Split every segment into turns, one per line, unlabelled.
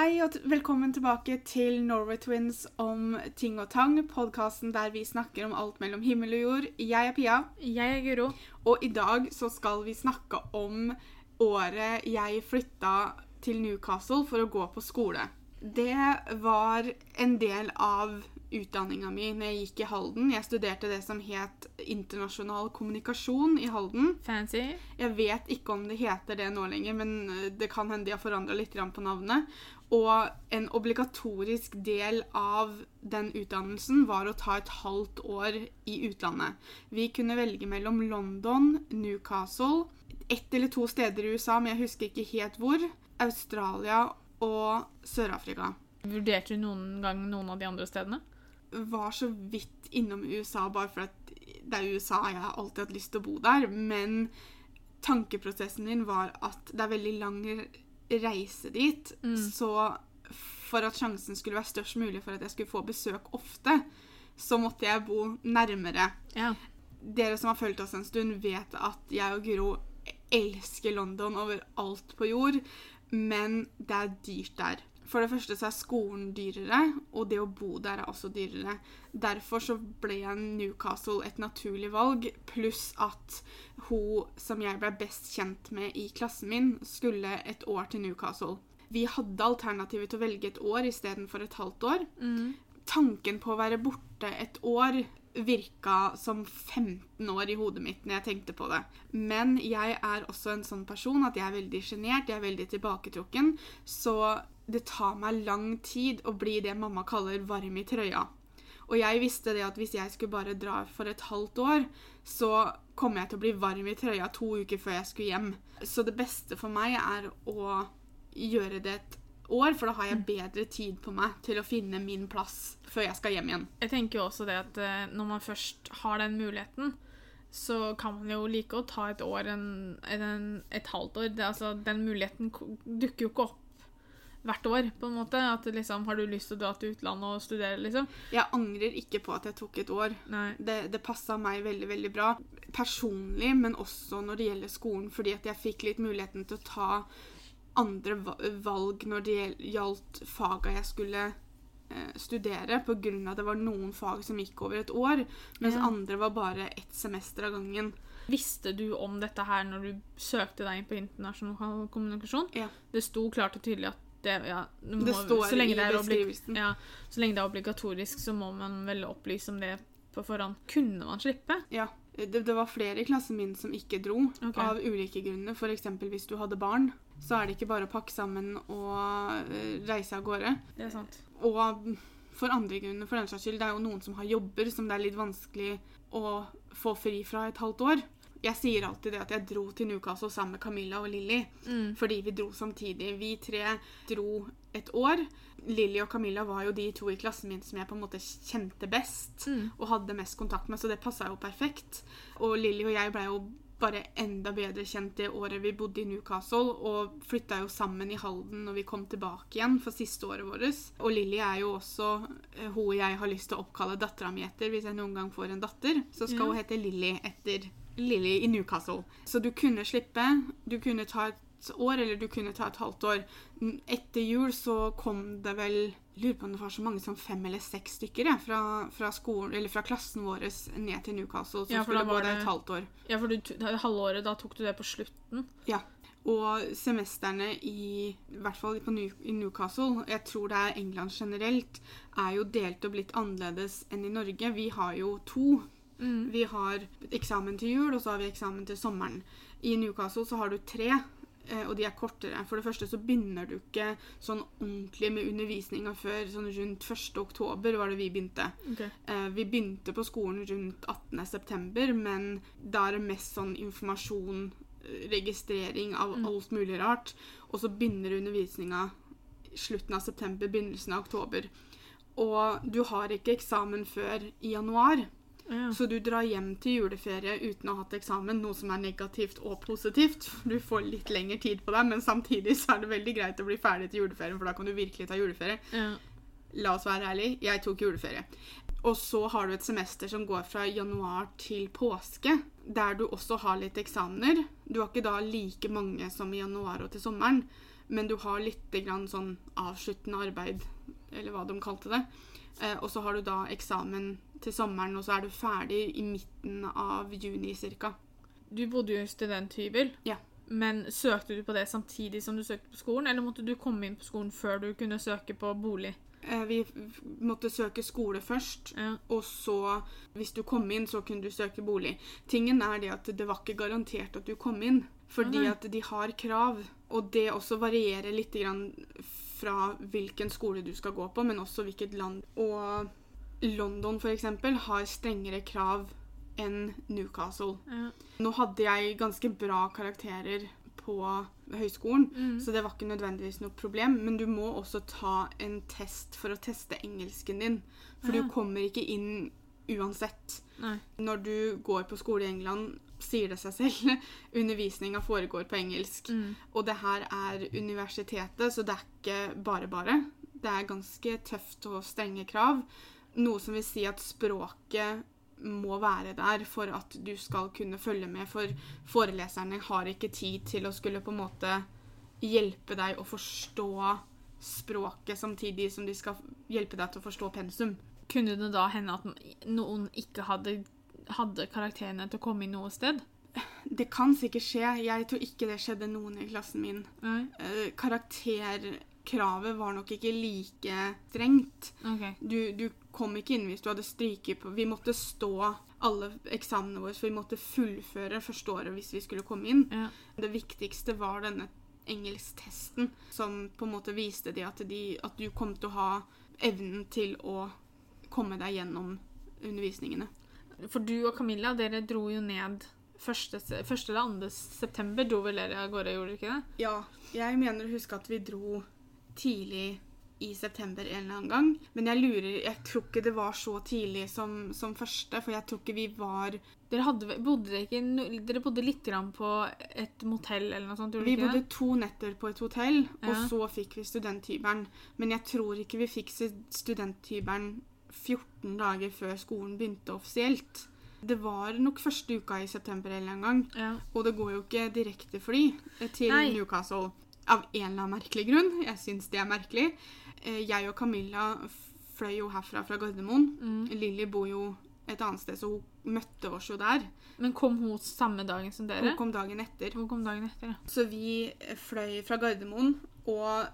Hei og velkommen tilbake til Norway Twins om ting og tang, podkasten der vi snakker om alt mellom himmel og jord. Jeg er Pia,
Jeg er Guro.
og i dag så skal vi snakke om året jeg flytta til Newcastle for å gå på skole. Det var en del av utdanninga mi når jeg gikk i Halden. Jeg studerte det som het internasjonal kommunikasjon i Halden.
Fancy.
Jeg vet ikke om det heter det nå lenger, men eh, det kan hende de har forandra litt på navnet. Og en obligatorisk del av den utdannelsen var å ta et halvt år i utlandet. Vi kunne velge mellom London, Newcastle, ett eller to steder i USA, men jeg husker ikke helt hvor, Australia og Sør-Afrika.
Vurderte du noen gang noen av de andre stedene?
var så vidt innom USA bare for at det er USA, jeg har alltid hatt lyst til å bo der. Men tankeprosessen min var at det er veldig lang reise dit.
Mm.
Så for at sjansen skulle være størst mulig for at jeg skulle få besøk ofte, så måtte jeg bo nærmere.
Ja.
Dere som har fulgt oss en stund, vet at jeg og Guro elsker London over alt på jord, men det er dyrt der. For det første så er skolen dyrere, og det å bo der er også dyrere. Derfor så ble Newcastle et naturlig valg, pluss at hun som jeg ble best kjent med i klassen min, skulle et år til Newcastle. Vi hadde alternativet til å velge et år istedenfor et halvt år.
Mm.
Tanken på å være borte et år virka som 15 år i hodet mitt når jeg tenkte på det. Men jeg er også en sånn person at jeg er veldig sjenert, jeg er veldig tilbaketrukken. Så det tar meg lang tid å bli det mamma kaller varm i trøya. Og jeg visste det at hvis jeg skulle bare dra for et halvt år, så kommer jeg til å bli varm i trøya to uker før jeg skulle hjem. Så det beste for meg er å gjøre det et år, for da har jeg bedre tid på meg til å finne min plass før jeg skal hjem igjen.
Jeg tenker jo også det at eh, når man først har den muligheten, så kan man jo like å ta et år enn en, et halvt år. Det, altså, den muligheten dukker jo ikke opp hvert år, på en måte. At liksom, Har du lyst til å dra til utlandet og studere, liksom?
Jeg angrer ikke på at jeg tok et år.
Nei.
Det, det passa meg veldig veldig bra. Personlig, men også når det gjelder skolen, fordi at jeg fikk litt muligheten til å ta andre valg når det gjaldt faga jeg skulle eh, studere, av at det var noen fag som gikk over et år, mens
Ja.
andre var bare ett semester av gangen.
Visste du om dette her når du søkte deg inn på internasjonal kommunikasjon?
Ja.
Det sto klart og tydelig at det, ja, må,
Det står i
det
beskrivelsen.
Ja, så lenge det er obligatorisk, så må man vel opplyse om det på forhånd. Kunne man slippe?
Ja, det, det var flere i klassen min som ikke dro,
okay.
av ulike grunner. F.eks. hvis du hadde barn, så er det ikke bare å pakke sammen og eh, reise av gårde.
Det er sant.
Og for andre grunner, for den saks skyld, det er jo noen som har jobber som det er litt vanskelig å få fri fra et halvt år. Jeg sier alltid det at jeg dro til Newcastle sammen med Camilla og Lilly,
Mm.
fordi vi dro samtidig. Vi tre dro et år. Lilly og Camilla var jo de to i klassen min som jeg på en måte kjente best
Mm.
og hadde mest kontakt med, så det passa jo perfekt. Og Lilly og jeg blei jo bare enda bedre kjent det året vi bodde i Newcastle, og flytta jo sammen i Halden når vi kom tilbake igjen for siste året vårt. Og Lilly er jo også eh, hun jeg har lyst til å oppkalle dattera mi etter. Hvis jeg noen gang får en datter, så skal
Ja.
hun hete Lilly etter Lilly i Newcastle. Så du kunne slippe. Du kunne ta et år, eller du kunne ta et halvt år. Etter jul så kom det vel lurer på om det var så mange som fem eller seks stykker ja, fra, fra, skolen, eller fra klassen vår ned til Newcastle, som
Ja,
skulle gå der et halvt år.
Ja, for du, halvåret, da tok du det på slutten.
Ja. Og semestrene i, i hvert fall på New, i Newcastle, jeg tror det er England generelt, er jo delt og blitt annerledes enn i Norge. Vi har jo to.
Mm.
Vi har eksamen til jul, og så har vi eksamen til sommeren. I Newcastle så har du tre, eh, og de er kortere. For det første så begynner du ikke sånn ordentlig med undervisninga før sånn rundt 1. oktober var det vi begynte.
Ok.
Eh, Vi begynte på skolen rundt 18. september, men da er det mest sånn informasjon, eh, registrering av
Mm.
alt mulig rart. Og så begynner undervisninga slutten av september, begynnelsen av oktober. Og du har ikke eksamen før i januar,
Ja.
så du drar hjem til juleferie uten å ha hatt eksamen, noe som er negativt og positivt. Du får litt lengre tid på deg, men samtidig så er det veldig greit å bli ferdig til juleferien, for da kan du virkelig ta juleferie.
ja.
La oss være ærlige, jeg tok juleferie. Og så har du et semester som går fra januar til påske, der du også har litt eksamener. Du har ikke da like mange som i januar og til sommeren, men du har litt grann sånn avsluttende arbeid, eller hva de kalte det. Eh, og så har du da eksamen til sommeren, og så er du ferdig i midten av juni ca.
Du bodde jo i studenthybel.
Ja.
Men søkte du på det samtidig som du søkte på skolen, eller måtte du komme inn på skolen før du kunne søke på bolig?
Eh, vi måtte søke skole først,
Ja.
og så, hvis du kom inn, så kunne du søke bolig. Tingen er det at det var ikke garantert at du kom inn, fordi at de har krav. Og det også varierer litt grann fra hvilken skole du skal gå på, men også hvilket land. Og London eksempel har strengere krav enn Newcastle.
Ja.
Nå hadde jeg ganske bra karakterer på høyskolen,
Mm.
så det var ikke nødvendigvis noe problem. Men du må også ta en test for å teste engelsken din. For
Ja.
du kommer ikke inn uansett.
Nei.
Når du går på skole i England, sier det seg selv. Undervisninga foregår på engelsk.
Mm.
Og det her er universitetet, så det er ikke bare bare. Det er ganske tøft og strenge krav. Noe som vil si at språket må være der for at du skal kunne følge med, for foreleserne har ikke tid til å skulle på en måte hjelpe deg å forstå språket samtidig som de skal hjelpe deg til å forstå pensum.
Kunne det da hende at noen ikke hadde, hadde karakterene til å komme inn noe sted?
Det kan sikkert skje. Jeg tror ikke det skjedde noen i klassen min. Eh, Karakterkravet var nok ikke like strengt.
Okay.
Du, du kom ikke inn hvis du hadde stryket på Vi måtte stå alle eksamene våre, for vi måtte fullføre første året hvis vi skulle komme inn.
Ja.
Det viktigste var denne engelsktesten, som på en måte viste de at, de, at du kom til å ha evnen til å komme deg gjennom undervisningene.
For du og Camilla, dere dro jo ned første, eller 2. september. Dro vel dere av gårde, gjorde dere ikke det?
Ja, jeg mener å huske at vi dro tidlig i september en eller annen gang. Men jeg lurer Jeg tror ikke det var så tidlig som, som første, for jeg tror ikke vi var
Dere, hadde, bodde dere, ikke, dere bodde litt grann på et motell eller noe sånt? gjorde
Vi
ikke
bodde
det?
to netter på et hotell, og så fikk vi studenthybelen. Men jeg tror ikke vi fikk stu- studenthybelen 14 dager før skolen begynte offisielt. Det var nok første uka i september eller en gang.
Ja.
Og det går jo ikke direktefly til
Nei.
Newcastle av en eller annen merkelig grunn. Jeg syns det er merkelig. Eh, Jeg og Camilla fløy jo herfra fra Gardermoen.
Mm.
Lilly bor jo et annet sted, så hun møtte oss jo der.
Men kom hun samme dagen som dere?
Hun kom dagen etter.
Hun kom dagen etter, ja.
Så vi fløy fra Gardermoen, og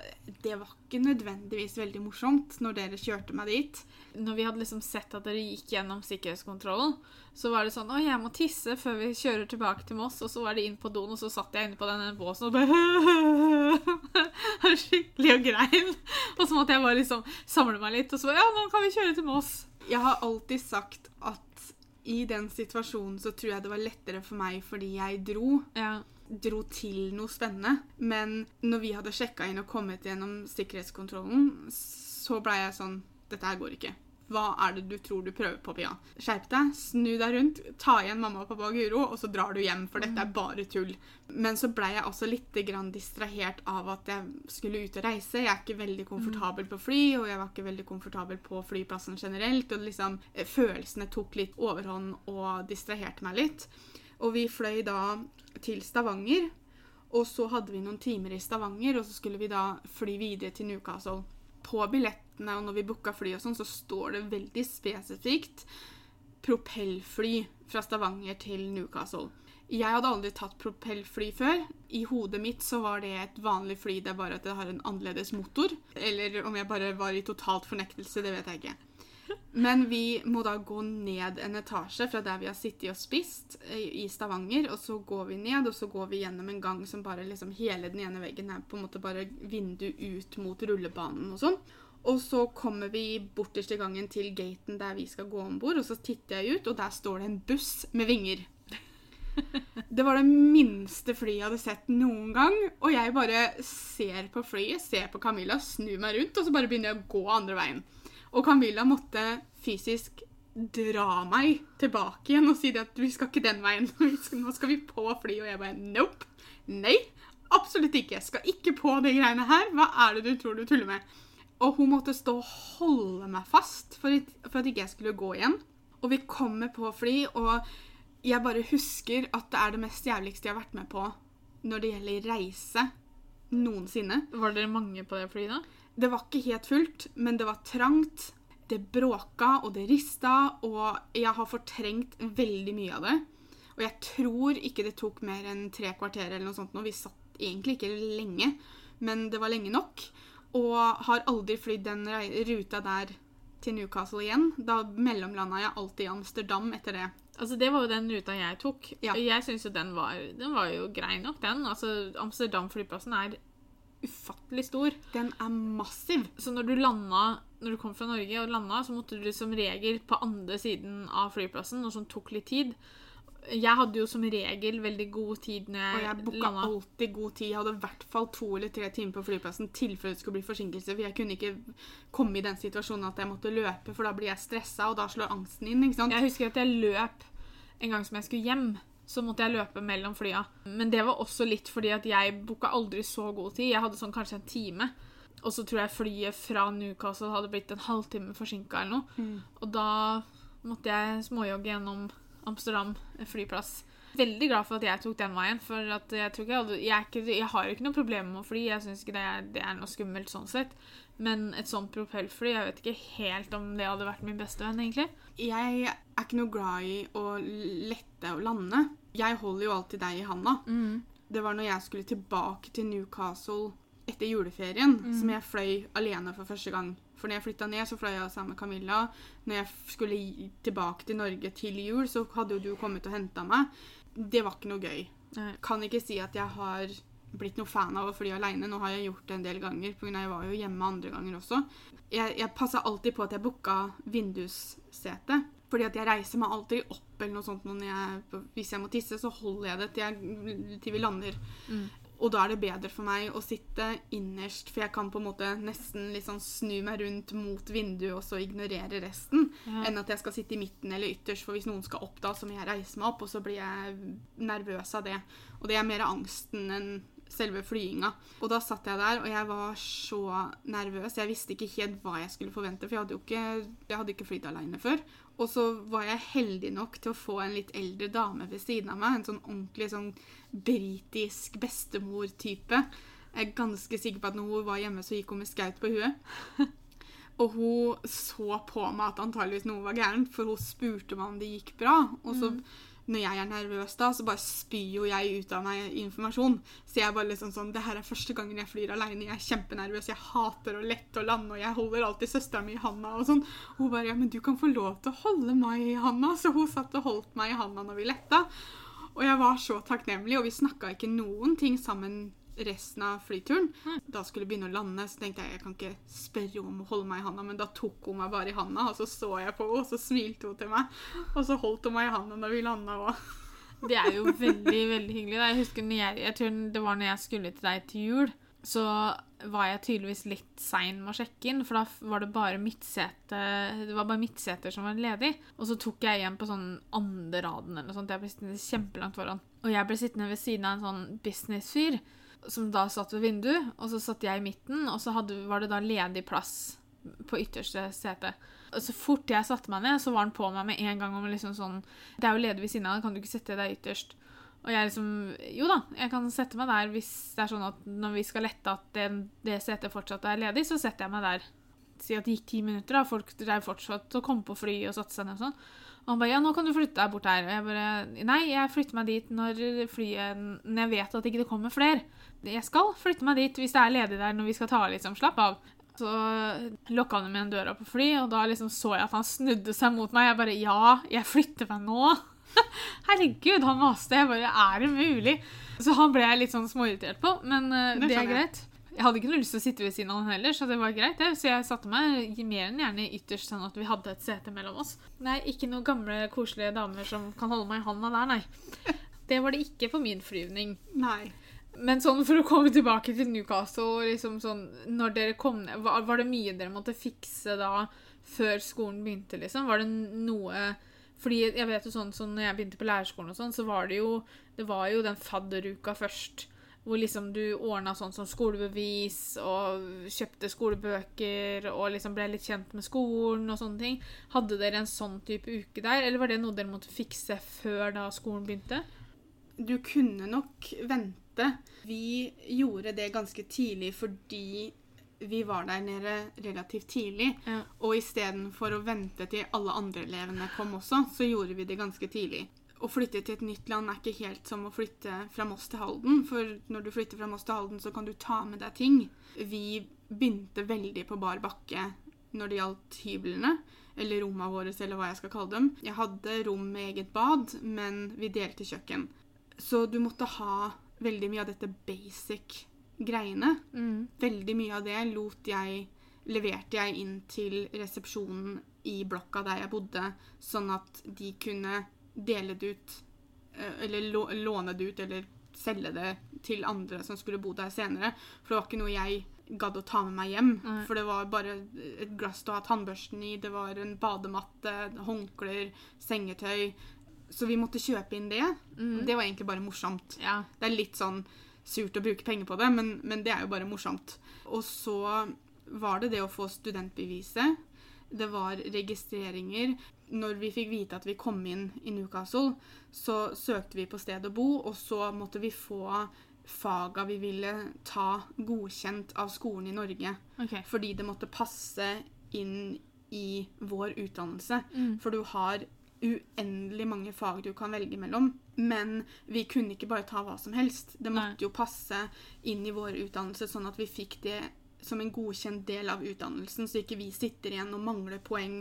det var ikke nødvendigvis veldig morsomt når dere kjørte meg dit.
Når vi hadde liksom sett at dere gikk gjennom sikkerhetskontrollen, så var det sånn Å, jeg må tisse før vi kjører tilbake til Moss. Og så var det inn på doen, og så satt jeg inne på denne båsen og bare Skikkelig og grein. Og så måtte jeg bare liksom samle meg litt, og så bare Ja, nå kan vi kjøre til Moss.
Jeg har alltid sagt at i den situasjonen så tror jeg det var lettere for meg fordi jeg dro.
Ja.
Dro til noe spennende. Men når vi hadde sjekka inn og kommet gjennom sikkerhetskontrollen, så blei jeg sånn Dette her går ikke. Hva er det du tror du prøver på, Pia? Skjerp deg, snu deg rundt, ta igjen mamma og pappa og Guro, og så drar du hjem, for dette er bare tull. Men så blei jeg også litt grann distrahert av at jeg skulle ut og reise. Jeg er ikke veldig komfortabel på fly, og jeg var ikke veldig komfortabel på flyplassen generelt. Og liksom, eh, følelsene tok litt overhånd og distraherte meg litt. Og vi fløy da til Stavanger, og så hadde vi noen timer i Stavanger, og så skulle vi da fly videre til Newcastle. På billettene og når vi booka fly og sånn, så står det veldig spesifikt propellfly fra Stavanger til Newcastle. Jeg hadde aldri tatt propellfly før. I hodet mitt så var det et vanlig fly, det er bare at det har en annerledes motor. Eller om jeg bare var i totalt fornektelse, det vet jeg ikke. Men vi må da gå ned en etasje fra der vi har sittet og spist eh, i Stavanger. Og så går vi ned, og så går vi gjennom en gang som bare liksom Hele den ene veggen er på en måte bare vindu ut mot rullebanen og sånn. Og så kommer vi borterst i gangen til gaten der vi skal gå om bord, og så titter jeg ut, og der står det en buss med vinger. Det var det minste flyet jeg hadde sett noen gang. Og jeg bare ser på flyet, ser på Camilla, snur meg rundt, og så bare begynner jeg å gå andre veien. Og Camilla måtte fysisk dra meg tilbake igjen og si at vi skal ikke den veien. Nå skal vi på fly. Og jeg bare nope. Nei, absolutt ikke. Jeg skal ikke på de greiene her. Hva er det du tror du tuller med? Og hun måtte stå og holde meg fast for, at- ikke jeg skulle gå igjen. Og vi kommer på fly, og jeg bare husker at det er det mest jævligste jeg har vært med på når det gjelder reise noensinne.
Var dere mange på det flyet, da?
Det var ikke helt fullt, men det var trangt. Det bråka, og det rista, og jeg har fortrengt veldig mye av det. Og jeg tror ikke det tok mer enn tre kvarter eller noe sånt nå. Vi satt egentlig ikke lenge, men det var lenge nok. Og har aldri flydd den ruta der til Newcastle igjen. Da mellomlanda jeg alltid i Amsterdam etter det.
Altså, Det var jo den ruta jeg tok.
Ja.
Jeg syns jo den var, den var jo grei nok, den. Altså, Amsterdam-flyplassen er ufattelig stor.
Den er massiv.
Så når du landa Når du kom fra Norge og landa, så måtte du som regel på andre siden av flyplassen, noe som tok litt tid. Jeg hadde jo som regel veldig god tid når
Og
jeg,
jeg booka alltid god tid. Jeg hadde i hvert fall to eller tre timer på flyplassen tilfelle det skulle bli forsinkelse. For jeg kunne ikke komme i den situasjonen at jeg måtte løpe, for da blir jeg stressa, og da slår angsten inn. ikke sant?
Jeg husker at jeg løp en gang som jeg skulle hjem. Så måtte jeg løpe mellom flya. Men det var også litt fordi at jeg booka aldri så god tid. Jeg hadde sånn kanskje en time. Og så tror jeg flyet fra Newcastle hadde blitt en halvtime forsinka eller noe.
Mm.
Og da måtte jeg småjogge gjennom Amsterdam flyplass. Veldig glad for at jeg tok den veien, for jeg, jeg, hadde, jeg, ikke, jeg har ikke noe problem med å fly. Jeg syns ikke det er, det er noe skummelt sånn sett. Men et sånt propellfly, jeg vet ikke helt om det hadde vært min beste venn, egentlig.
Jeg er ikke noe glad i å lette og lande. Jeg holder jo alltid deg i handa. Det var når jeg skulle tilbake til Newcastle etter juleferien, som jeg fløy alene for første gang. For når jeg flytta ned, så fløy jeg sammen med Camilla. Når jeg skulle tilbake til Norge til jul, så hadde jo du kommet og henta meg. Det var ikke noe gøy.
Nei.
Kan ikke si at jeg har blitt noe fan av å fly aleine. Nå har jeg gjort det en del ganger, for jeg var jo hjemme andre ganger også. Jeg, jeg passa alltid på at jeg booka vindussete. Fordi at jeg reiser meg alltid opp eller noe sånt når jeg, hvis jeg må tisse, så holder jeg det til, jeg, til vi lander.
Mm.
Og da er det bedre for meg å sitte innerst, for jeg kan på en måte nesten sånn snu meg rundt mot vinduet og så ignorere resten,
Ja.
enn at jeg skal sitte i midten eller ytterst. For hvis noen skal opp da, så må jeg reise meg opp, og så blir jeg nervøs av det. Og det er mer angsten enn selve flyinga. Og da satt jeg der, og jeg var så nervøs. Jeg visste ikke helt hva jeg skulle forvente, for jeg hadde jo ikke, jeg hadde ikke flydd aleine før. Og så var jeg heldig nok til å få en litt eldre dame ved siden av meg. En sånn ordentlig sånn britisk bestemor-type. Jeg er ganske sikker på at når hun var hjemme, så gikk hun med skaut på huet. Og hun så på meg at antageligvis noe var gærent, for hun spurte meg om det gikk bra. Og så, når jeg er nervøs da, så bare spyr jo jeg ut av meg informasjon. Så jeg bare liksom sånn Det her er første gangen jeg flyr aleine. Jeg er kjempenervøs. Jeg hater å lette og lande, og jeg holder alltid søstera mi i handa og sånn. Hun bare Ja, men du kan få lov til å holde meg i handa. Så hun satt og holdt meg i handa når vi letta. Og jeg var så takknemlig, og vi snakka ikke noen ting sammen resten av flyturen. Da skulle jeg begynne å lande, så tenkte jeg jeg kan ikke spørre om å holde meg i handa, men da tok hun meg bare i handa, og så så jeg på henne, og så smilte hun til meg. Og så holdt hun meg i handa når vi landa òg.
Det er jo veldig, veldig hyggelig. Jeg husker jeg, jeg tror det var når jeg skulle til deg til jul, så var jeg tydeligvis litt sein med å sjekke inn, for da var det bare midtsete Det var bare midtseter som var ledig. Og så tok jeg igjen på sånn andre raden eller noe sånt. Jeg ble sittende kjempelangt foran. Og jeg ble sittende ved siden av en sånn businessfyr som da satt ved vinduet, og så satt jeg i midten, og så hadde, var det da ledig plass på ytterste sete. Og så fort jeg satte meg ned, så var han på meg med en gang om liksom sånn Det er jo ledig ved siden av kan du ikke sette deg ytterst? Og jeg liksom Jo da, jeg kan sette meg der hvis det er sånn at når vi skal lette at det, det setet fortsatt er ledig, så setter jeg meg der. Si at det gikk ti minutter, da. Folk drev fortsatt og kom på fly og satte seg ned og sånn. Og han bare Ja, nå kan du flytte deg bort her. Og jeg bare Nei, jeg flytter meg dit når flyet Når jeg vet at ikke det kommer flere. Jeg skal flytte meg dit hvis det er ledig der når vi skal ta av, liksom. Slapp av. Så lokka han med en døra på fly, og da liksom så jeg at han snudde seg mot meg. Jeg bare Ja, jeg flytter meg nå. Herregud, han maste. Jeg bare Er det mulig? Så han ble jeg litt sånn småirritert på, men uh,
Det
det er greit. Jeg hadde ikke noe lyst til å sitte ved siden av han heller, så det var greit. det. Så jeg satte meg mer enn gjerne ytterst, sånn at vi hadde et sete mellom oss. Nei, ikke noen gamle, koselige damer som kan holde meg i handa der, nei. Det var det ikke på min flyvning.
Nei.
Men sånn for å komme tilbake til Newcastle, liksom sånn, når dere kom ned, var, det mye dere måtte fikse da før skolen begynte, liksom? Var det noe Fordi jeg vet jo sånn, sånn når jeg begynte på lærerskolen og sånn, så var det jo Det var jo den fadderuka først. Hvor liksom du ordna sånn som skolebevis og kjøpte skolebøker og liksom ble litt kjent med skolen og sånne ting. Hadde dere en sånn type uke der, eller var det noe dere måtte fikse før da skolen begynte?
Du kunne nok vente matte. Vi gjorde det ganske tidlig fordi vi var der nede relativt tidlig.
Ja.
Og istedenfor å vente til alle andre elevene kom også, så gjorde vi det ganske tidlig. Å flytte til et nytt land er ikke helt som å flytte fra Moss til Halden. For når du flytter fra Moss til Halden, så kan du ta med deg ting. Vi begynte veldig på bar bakke når det gjaldt hyblene. Eller rommene våre, eller hva jeg skal kalle dem. Jeg hadde rom med eget bad, men vi delte kjøkken. Så du måtte ha veldig mye av dette basic greiene.
Mm.
Veldig mye av det lot jeg leverte jeg inn til resepsjonen i blokka der jeg bodde, sånn at de kunne dele det ut, eh, eller låne det ut, eller selge det til andre som skulle bo der senere. For det var ikke noe jeg gadd å ta med meg hjem.
Nei.
For det var bare et glass til å ha tannbørsten i, det var en badematte, håndklær, sengetøy. Så vi måtte kjøpe inn det.
Mm.
Det var egentlig bare morsomt.
Ja.
Det er litt sånn surt å bruke penger på det, men, men det er jo bare morsomt. Og så var det det å få studentbeviset. Det var registreringer. Når vi fikk vite at vi kom inn i Newcastle, så søkte vi på sted å bo, og så måtte vi få faga vi ville ta godkjent av skolen i Norge.
Okay.
Fordi det måtte passe inn i vår utdannelse.
Mm.
For du har uendelig mange fag du kan velge mellom. Men vi kunne ikke bare ta hva som helst. Det
Nei.
måtte jo passe inn i vår utdannelse, sånn at vi fikk det som en godkjent del av utdannelsen, så ikke vi sitter igjen og mangler poeng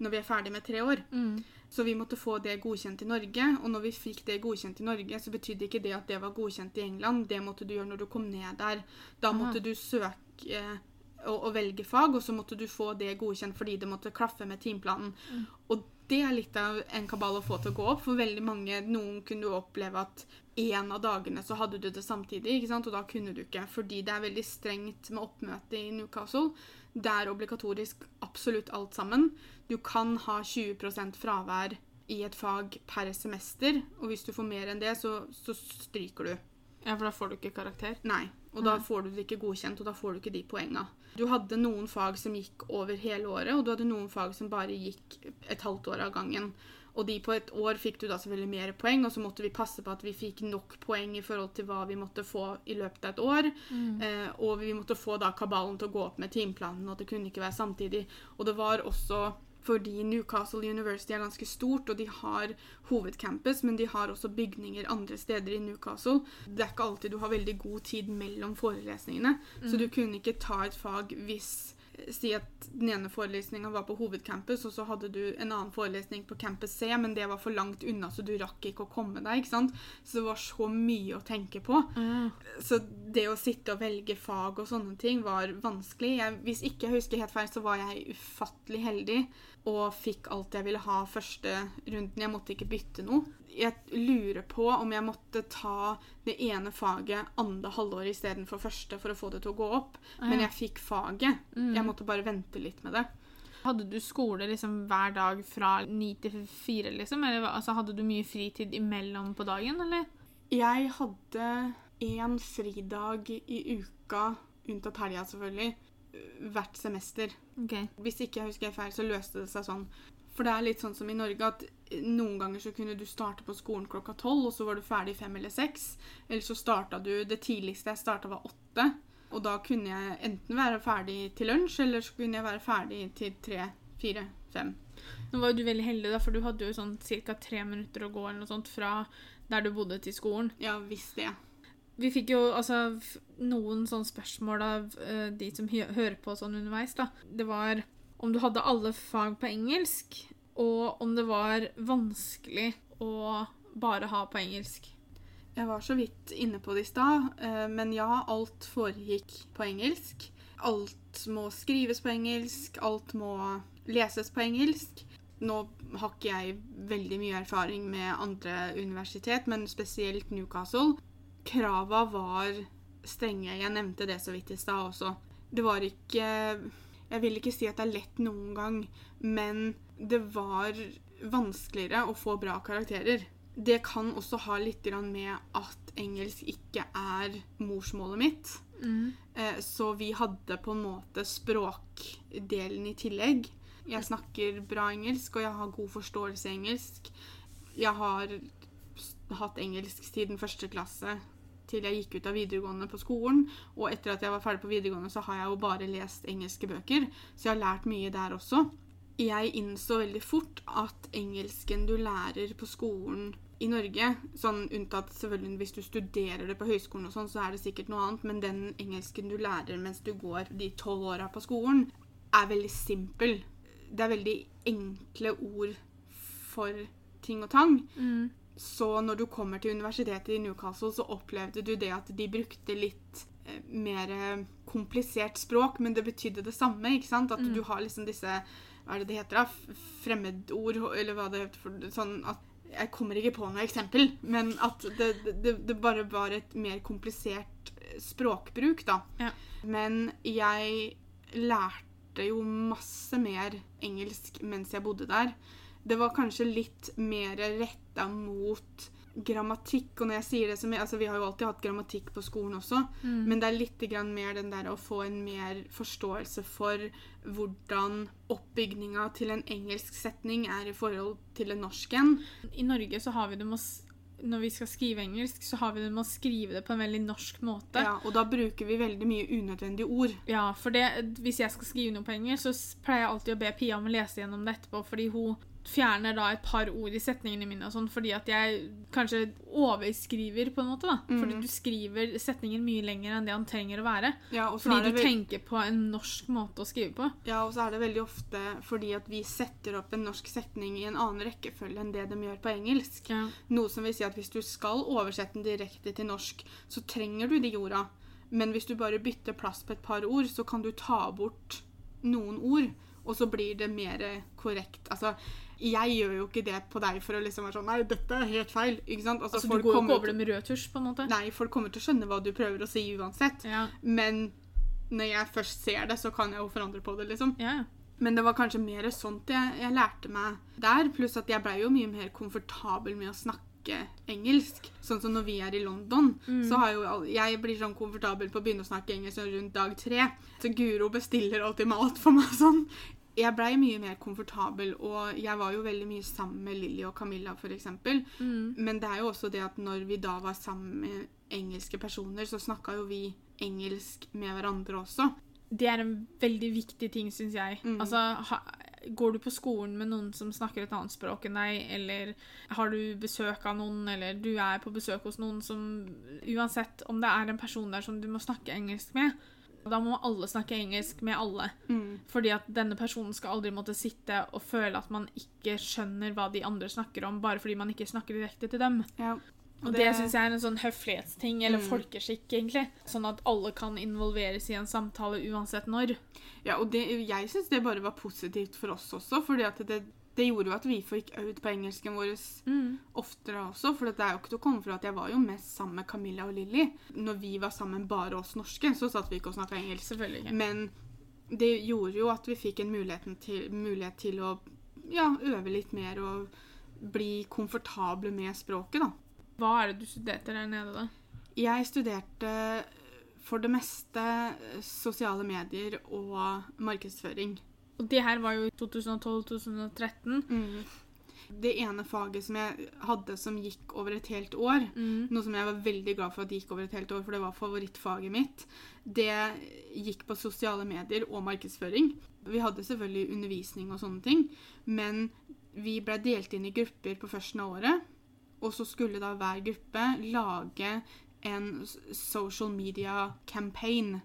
når vi er ferdig med tre år.
Mm.
Så vi måtte få det godkjent i Norge, og når vi fikk det godkjent i Norge, så betydde ikke det at det var godkjent i England. Det måtte du gjøre når du kom ned der. Da
Aha.
måtte du søke eh, og, og velge fag, og så måtte du få det godkjent fordi det måtte klaffe med timeplanen.
Mm.
Og det er litt av en kabal å få til å gå opp, for veldig mange Noen kunne jo oppleve at en av dagene så hadde du det samtidig, ikke sant? og da kunne du ikke. Fordi det er veldig strengt med oppmøte i Newcastle. Det er obligatorisk absolutt alt sammen. Du kan ha 20% fravær i et fag per semester, og hvis du får mer enn det, så, så stryker du.
Ja, for da får du ikke karakter.
Nei, og da får du det ikke godkjent, og da får du ikke de poenga. Du hadde noen fag som gikk over hele året, og du hadde noen fag som bare gikk et halvt år av gangen. Og de på et år fikk du da selvfølgelig mer poeng, og så måtte vi passe på at vi fikk nok poeng i forhold til hva vi måtte få i løpet av et år. Eh, og vi måtte få da kabalen til å gå opp med timeplanen, og at det kunne ikke være samtidig. Og det var også fordi Newcastle University er ganske stort, og de har hovedcampus, men de har også bygninger andre steder i Newcastle. Det er ikke alltid du har veldig god tid mellom forelesningene, så du kunne ikke ta et fag hvis Si at den ene forelesninga var på hovedcampus, og så hadde du en annen forelesning på campus C, men det var for langt unna, så du rakk ikke å komme deg. ikke sant? Så det var så mye å tenke på.
Mm.
Så det å sitte og velge fag og sånne ting var vanskelig. Jeg, hvis ikke jeg husker helt feil, så var jeg ufattelig heldig og fikk alt jeg ville ha første runden. Jeg måtte ikke bytte noe. Jeg lurer på om jeg måtte ta det ene faget andre halvår istedenfor første for å få det til å gå opp. Men jeg fikk faget.
Mm.
Jeg måtte bare vente litt med det.
Hadde du skole liksom hver dag fra ni til fire, liksom? Eller altså, hadde du mye fritid imellom på dagen, eller?
Jeg hadde én fridag i uka, unntatt helga selvfølgelig, hvert semester.
Okay.
Hvis ikke jeg husker jeg feil, så løste det seg sånn. For det er litt sånn som i Norge at noen ganger så kunne du starte på skolen klokka tolv, og så var du ferdig fem eller seks. Eller så starta du Det tidligste jeg starta, var åtte. Og da kunne jeg enten være ferdig til lunsj, eller så kunne jeg være ferdig til tre, fire, fem.
Nå var jo du veldig heldig, da, for du hadde jo sånn ca. tre minutter å gå eller noe sånt fra der du bodde, til skolen.
Ja, visst det.
Vi fikk jo altså noen sånne spørsmål av uh, de som hø hører på sånn underveis, da. Det var om du hadde alle fag på engelsk, og om det var vanskelig å bare ha på engelsk.
Jeg var så vidt inne på det i stad, uh, men ja, alt foregikk på engelsk. Alt må skrives på engelsk, alt må leses på engelsk. Nå har ikke jeg veldig mye erfaring med andre universitet, men spesielt Newcastle. Krava var strenge. Jeg nevnte det så vidt i stad også. Det var ikke Jeg vil ikke si at det er lett noen gang, men det var vanskeligere å få bra karakterer. Det kan også ha litt med at engelsk ikke er morsmålet mitt. Mm. Så vi hadde på en måte språkdelen i tillegg. Jeg snakker bra engelsk, og jeg har god forståelse i engelsk. Jeg har hatt engelsk siden første klasse til jeg gikk ut av videregående på skolen. Og etter at jeg var ferdig på videregående, så har jeg jo bare lest engelske bøker. Så jeg har lært mye der også. Jeg innså veldig fort at engelsken du lærer på skolen i Norge, sånn unntatt selvfølgelig hvis du studerer det på høyskolen, og sånn, så er det sikkert noe annet, men den engelsken du lærer mens du går de tolv åra på skolen, er veldig simpel. Det er veldig enkle ord for ting og tang.
Mm.
Så når du kommer til universitetet i Newcastle, så opplevde du det at de brukte litt eh, mer komplisert språk, men det betydde det samme. ikke sant? At
Mm.
du har liksom disse Hva er det det heter? da? Fremmedord, eller hva det heter for Sånn at Jeg kommer ikke på noe eksempel, men at det, det, det bare var et mer komplisert eh, språkbruk, da.
Ja.
Men jeg lærte jo masse mer engelsk mens jeg bodde der. Det var kanskje litt mer retta mot grammatikk. Og når jeg sier det som altså Vi har jo alltid hatt grammatikk på skolen også,
Mm.
men det er litt grann mer den der å få en mer forståelse for hvordan oppbygninga til en engelsk setning er i forhold til en norsk en.
I Norge så har vi det med å Når vi skal skrive engelsk, så har vi det med å skrive det på en veldig norsk måte.
Ja, og da bruker vi veldig mye unødvendige ord.
Ja, for det, hvis jeg skal skrive noe på engelsk, så pleier jeg alltid å be Pia om å lese gjennom det etterpå, fordi hun fjerner da et par ord i setningene mine og sånn, fordi at jeg kanskje overskriver på en måte, da. Fordi
Mhm.
du skriver setninger mye lenger enn det han trenger å være.
Ja,
Fordi du tenker på en norsk måte å skrive på.
Ja, og så er det veldig ofte fordi at vi setter opp en norsk setning i en annen rekkefølge enn det de gjør på engelsk.
Ja.
Noe som vil si at hvis du skal oversette den direkte til norsk, så trenger du de orda. Men hvis du bare bytter plass på et par ord, så kan du ta bort noen ord, og så blir det mer korrekt. Altså, jeg gjør jo ikke det på deg for å liksom være sånn Nei, dette er helt feil. Ikke sant? Altså,
Altså, du går jo ikke over det med rød tusj, på en måte.
Nei, folk kommer til å skjønne hva du prøver å si uansett.
Ja,
Men når jeg først ser det, så kan jeg jo forandre på det, liksom.
ja.
Men det var kanskje mer sånt jeg, jeg lærte meg der. Pluss at jeg blei jo mye mer komfortabel med å snakke engelsk. Sånn som når vi er i London,
Mm.
så har jo jeg blir sånn komfortabel på å begynne å snakke engelsk sånn rundt dag tre. Så Guro bestiller alltid mat for meg sånn. Jeg blei mye mer komfortabel, og jeg var jo veldig mye sammen med Lilly og Camilla f.eks.
Mm.
Men det er jo også det at når vi da var sammen med engelske personer, så snakka jo vi engelsk med hverandre også.
Det er en veldig viktig ting, syns jeg.
Mm.
Altså, ha, går du på skolen med noen som snakker et annet språk enn deg, eller har du besøk av noen, eller du er på besøk hos noen som Uansett om det er en person der som du må snakke engelsk med, da må alle snakke engelsk med alle.
Mm.
Fordi at denne personen skal aldri måtte sitte og føle at man ikke skjønner hva de andre snakker om, bare fordi man ikke snakker direkte til dem.
Ja.
Og det, syns jeg er en sånn høflighetsting, eller
Mm.
folkeskikk, egentlig. Sånn at alle kan involveres i en samtale uansett når.
Ja, og det, jeg syns det bare var positivt for oss også, fordi at det, det gjorde jo at vi fikk øvd på engelsken vår oftere også. For det er jo ikke til å komme fra at jeg var jo mest sammen med Camilla og Lilly. Når vi var sammen bare oss norske, så satt vi ikke og snakka engelsk.
Selvfølgelig.
Men det gjorde jo at vi fikk en til, mulighet til å ja, øve litt mer og bli komfortable med språket, da.
Hva er det du studerte der nede, da?
Jeg studerte for det meste sosiale medier og markedsføring.
Og det her var jo i 2012-2013.
Mm. Det ene faget som jeg hadde som gikk over et helt år,
Mm.
noe som jeg var veldig glad for at det gikk over et helt år, for det var favorittfaget mitt, det gikk på sosiale medier og markedsføring. Vi hadde selvfølgelig undervisning og sånne ting, men vi ble delt inn i grupper på førsten av året, og så skulle da hver gruppe lage en social media campaign.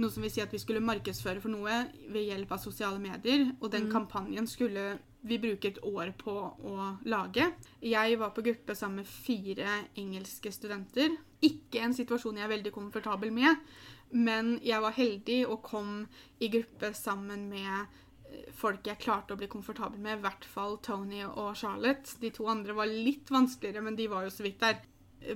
Noe som vil si at vi skulle markedsføre for noe ved hjelp av sosiale medier. Og den
Mm.
kampanjen skulle vi bruke et år på å lage. Jeg var på gruppe sammen med fire engelske studenter. Ikke en situasjon jeg er veldig komfortabel med, men jeg var heldig og kom i gruppe sammen med eh, folk jeg klarte å bli komfortabel med. I hvert fall Tony og Charlotte. De to andre var litt vanskeligere, men de var jo så vidt der.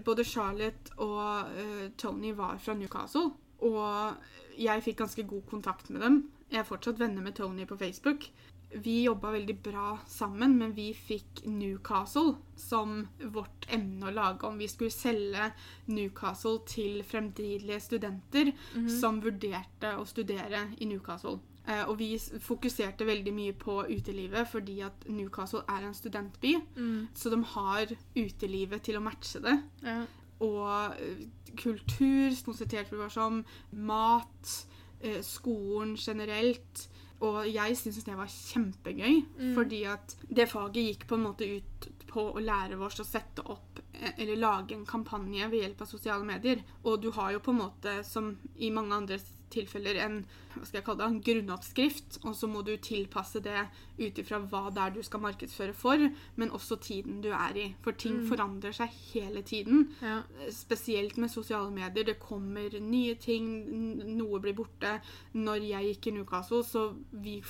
Både Charlotte og uh, Tony var fra Newcastle, og jeg fikk ganske god kontakt med dem. Jeg er fortsatt venner med Tony på Facebook. Vi jobba veldig bra sammen, men vi fikk Newcastle som vårt emne å lage om. Vi skulle selge Newcastle til fremtidige studenter
Mhm.
som vurderte å studere i Newcastle. Eh, og vi fokuserte veldig mye på utelivet fordi at Newcastle er en studentby.
Mm.
Så de har utelivet til å matche det.
Ja.
Og eh, kultur, konsentrerte vi oss om mat, eh, skolen generelt. Og jeg syntes det var kjempegøy,
Mm.
fordi at det faget gikk på en måte ut på å lære oss å sette opp eh, eller lage en kampanje ved hjelp av sosiale medier. Og du har jo på en måte, som i mange andre tilfeller, en, hva skal jeg kalle det, en grunnoppskrift, og så må du tilpasse det ut ifra hva det er du skal markedsføre for, men også tiden du er i. For ting
Mm.
forandrer seg hele tiden
Ja.
spesielt med sosiale medier. Det kommer nye ting, noe blir borte. Når jeg gikk i Newcastle, så vi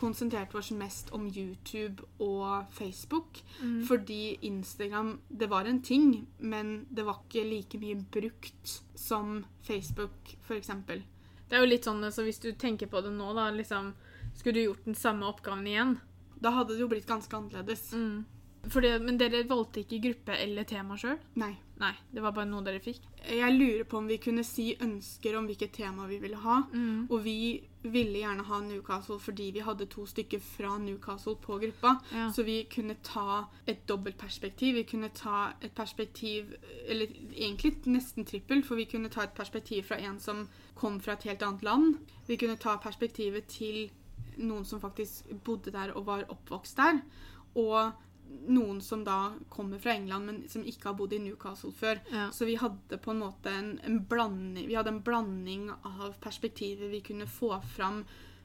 konsentrerte oss mest om YouTube og Facebook.
Mm.
Fordi Instagram, det var en ting, men det var ikke like mye brukt som Facebook, eksempel.
Det er jo litt sånn, så Hvis du tenker på det nå, da, liksom, skulle du gjort den samme oppgaven igjen?
Da hadde det jo blitt ganske annerledes.
Mm. Fordi, men dere valgte ikke gruppe eller tema sjøl?
Nei.
Nei, det var bare noe dere fikk?
Jeg lurer på om vi kunne si ønsker om hvilket tema vi ville ha.
Mm.
Og vi ville gjerne ha Newcastle fordi vi hadde to stykker fra Newcastle på gruppa.
Ja.
Så vi kunne ta et dobbelt perspektiv. Vi kunne ta et perspektiv Eller egentlig nesten trippel, for vi kunne ta et perspektiv fra en som kom fra et helt annet land. Vi kunne ta perspektivet til noen som faktisk bodde der og var oppvokst der. Og noen som da kommer fra England, men som ikke har bodd i Newcastle før.
Ja.
Så vi hadde på en måte en, en blanding Vi hadde en blanding av perspektiver vi kunne få fram,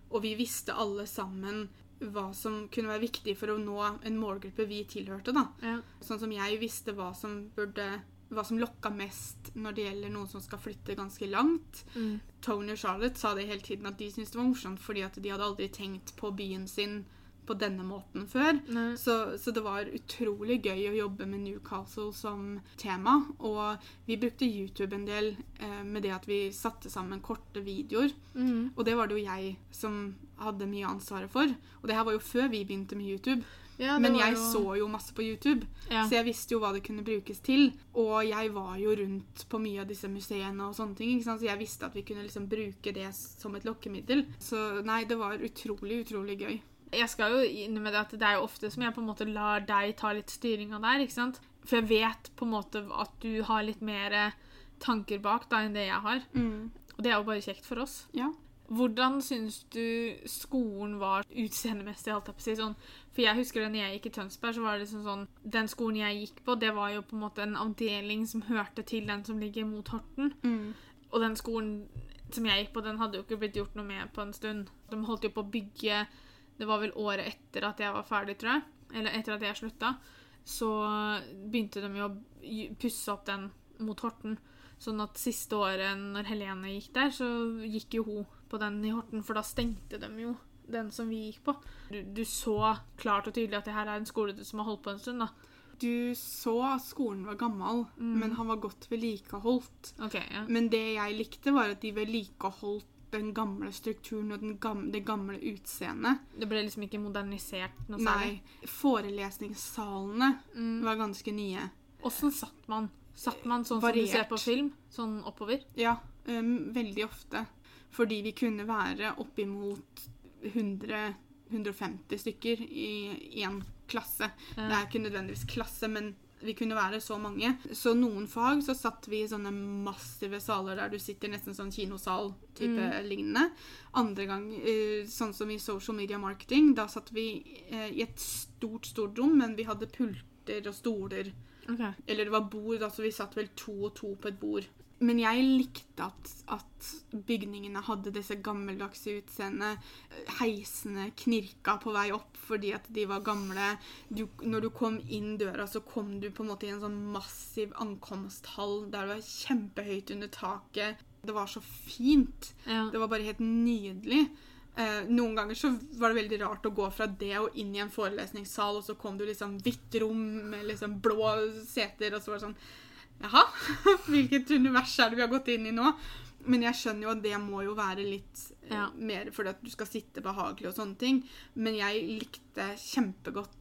og vi visste alle sammen hva som kunne være viktig for å nå en målgruppe vi tilhørte. da.
Ja.
Sånn som jeg visste hva som burde hva som lokka mest når det gjelder noen som skal flytte ganske langt.
Mm.
Tony og Charlotte sa det hele tiden at de syntes det var morsomt fordi at de hadde aldri tenkt på byen sin på denne måten før. Så, så det var utrolig gøy å jobbe med Newcastle som tema. Og vi brukte YouTube en del eh, med det at vi satte sammen korte videoer.
Mm.
Og det var det jo jeg som hadde mye ansvaret for. Og det her var jo før vi begynte med YouTube.
Ja,
Men jeg
jo-
så jo masse på YouTube,
ja.
så jeg visste jo hva det kunne brukes til. Og jeg var jo rundt på mye av disse museene og sånne ting, så jeg visste at vi kunne liksom bruke det som et lokkemiddel. Så nei, det var utrolig, utrolig gøy.
Jeg skal jo innrømme det at det er jo ofte som jeg på en måte lar deg ta litt styringa der, ikke sant? For jeg vet på en måte at du har litt mer eh, tanker bak da enn det jeg har. Og det er jo bare kjekt for oss.
Ja.
Hvordan syns du skolen var utseendemessig? holdt jeg på å si sånn? For jeg husker det når jeg gikk i Tønsberg, så var det liksom sånn Den skolen jeg gikk på, det var jo på en måte en avdeling som hørte til den som ligger mot Horten.
Mm.
Og den skolen som jeg gikk på, den hadde jo ikke blitt gjort noe med på en stund. De holdt jo på å bygge Det var vel året etter at jeg var ferdig, tror jeg. Eller etter at jeg slutta. Så begynte de jo å pusse opp den mot Horten. Sånn at siste året når Helene gikk der, så gikk jo hun på den i Horten, for da stengte de jo den som vi gikk på. Du, du så klart og tydelig at det her er en skole som har holdt på en stund, da.
Du så at skolen var gammel,
Mm.
men han var godt vedlikeholdt.
Okay, ja.
Men det jeg likte, var at de vedlikeholdt den gamle strukturen og den gamle, det gamle utseendet.
Det ble liksom ikke modernisert noe særlig.
Nei, forelesningssalene
Mm.
var ganske nye.
Åssen satt man? Satt man sånn som du ser på film? Sånn oppover?
Ja, um, veldig ofte. Fordi vi kunne være oppimot 100-150 stykker i én klasse.
Ja.
Det er ikke nødvendigvis klasse, men vi kunne være så mange. Så noen fag så satt vi i sånne massive saler der du sitter nesten sånn kinosal-type lignende. Andre gang, eh, sånn som i social media marketing, da satt vi eh, i et stort, stort rom, men vi hadde pulter og stoler.
Okay.
Eller det var bord, altså vi satt vel to og to på et bord. Men jeg likte at, at bygningene hadde disse gammeldagse utseendene. Heisene knirka på vei opp fordi at de var gamle. Du, når du kom inn døra, så kom du på en måte i en sånn massiv ankomsthall der det var kjempehøyt under taket. Det var så fint.
Ja.
Det var bare helt nydelig. Eh, noen ganger så var det veldig rart å gå fra det og inn i en forelesningssal, og så kom du liksom hvitt rom med liksom blå seter, og så var det sånn Jaha, hvilket univers er det vi har gått inn i nå? Men jeg skjønner jo at det må jo være litt eh,
Ja.
mer fordi at du skal sitte behagelig og sånne ting. Men jeg likte kjempegodt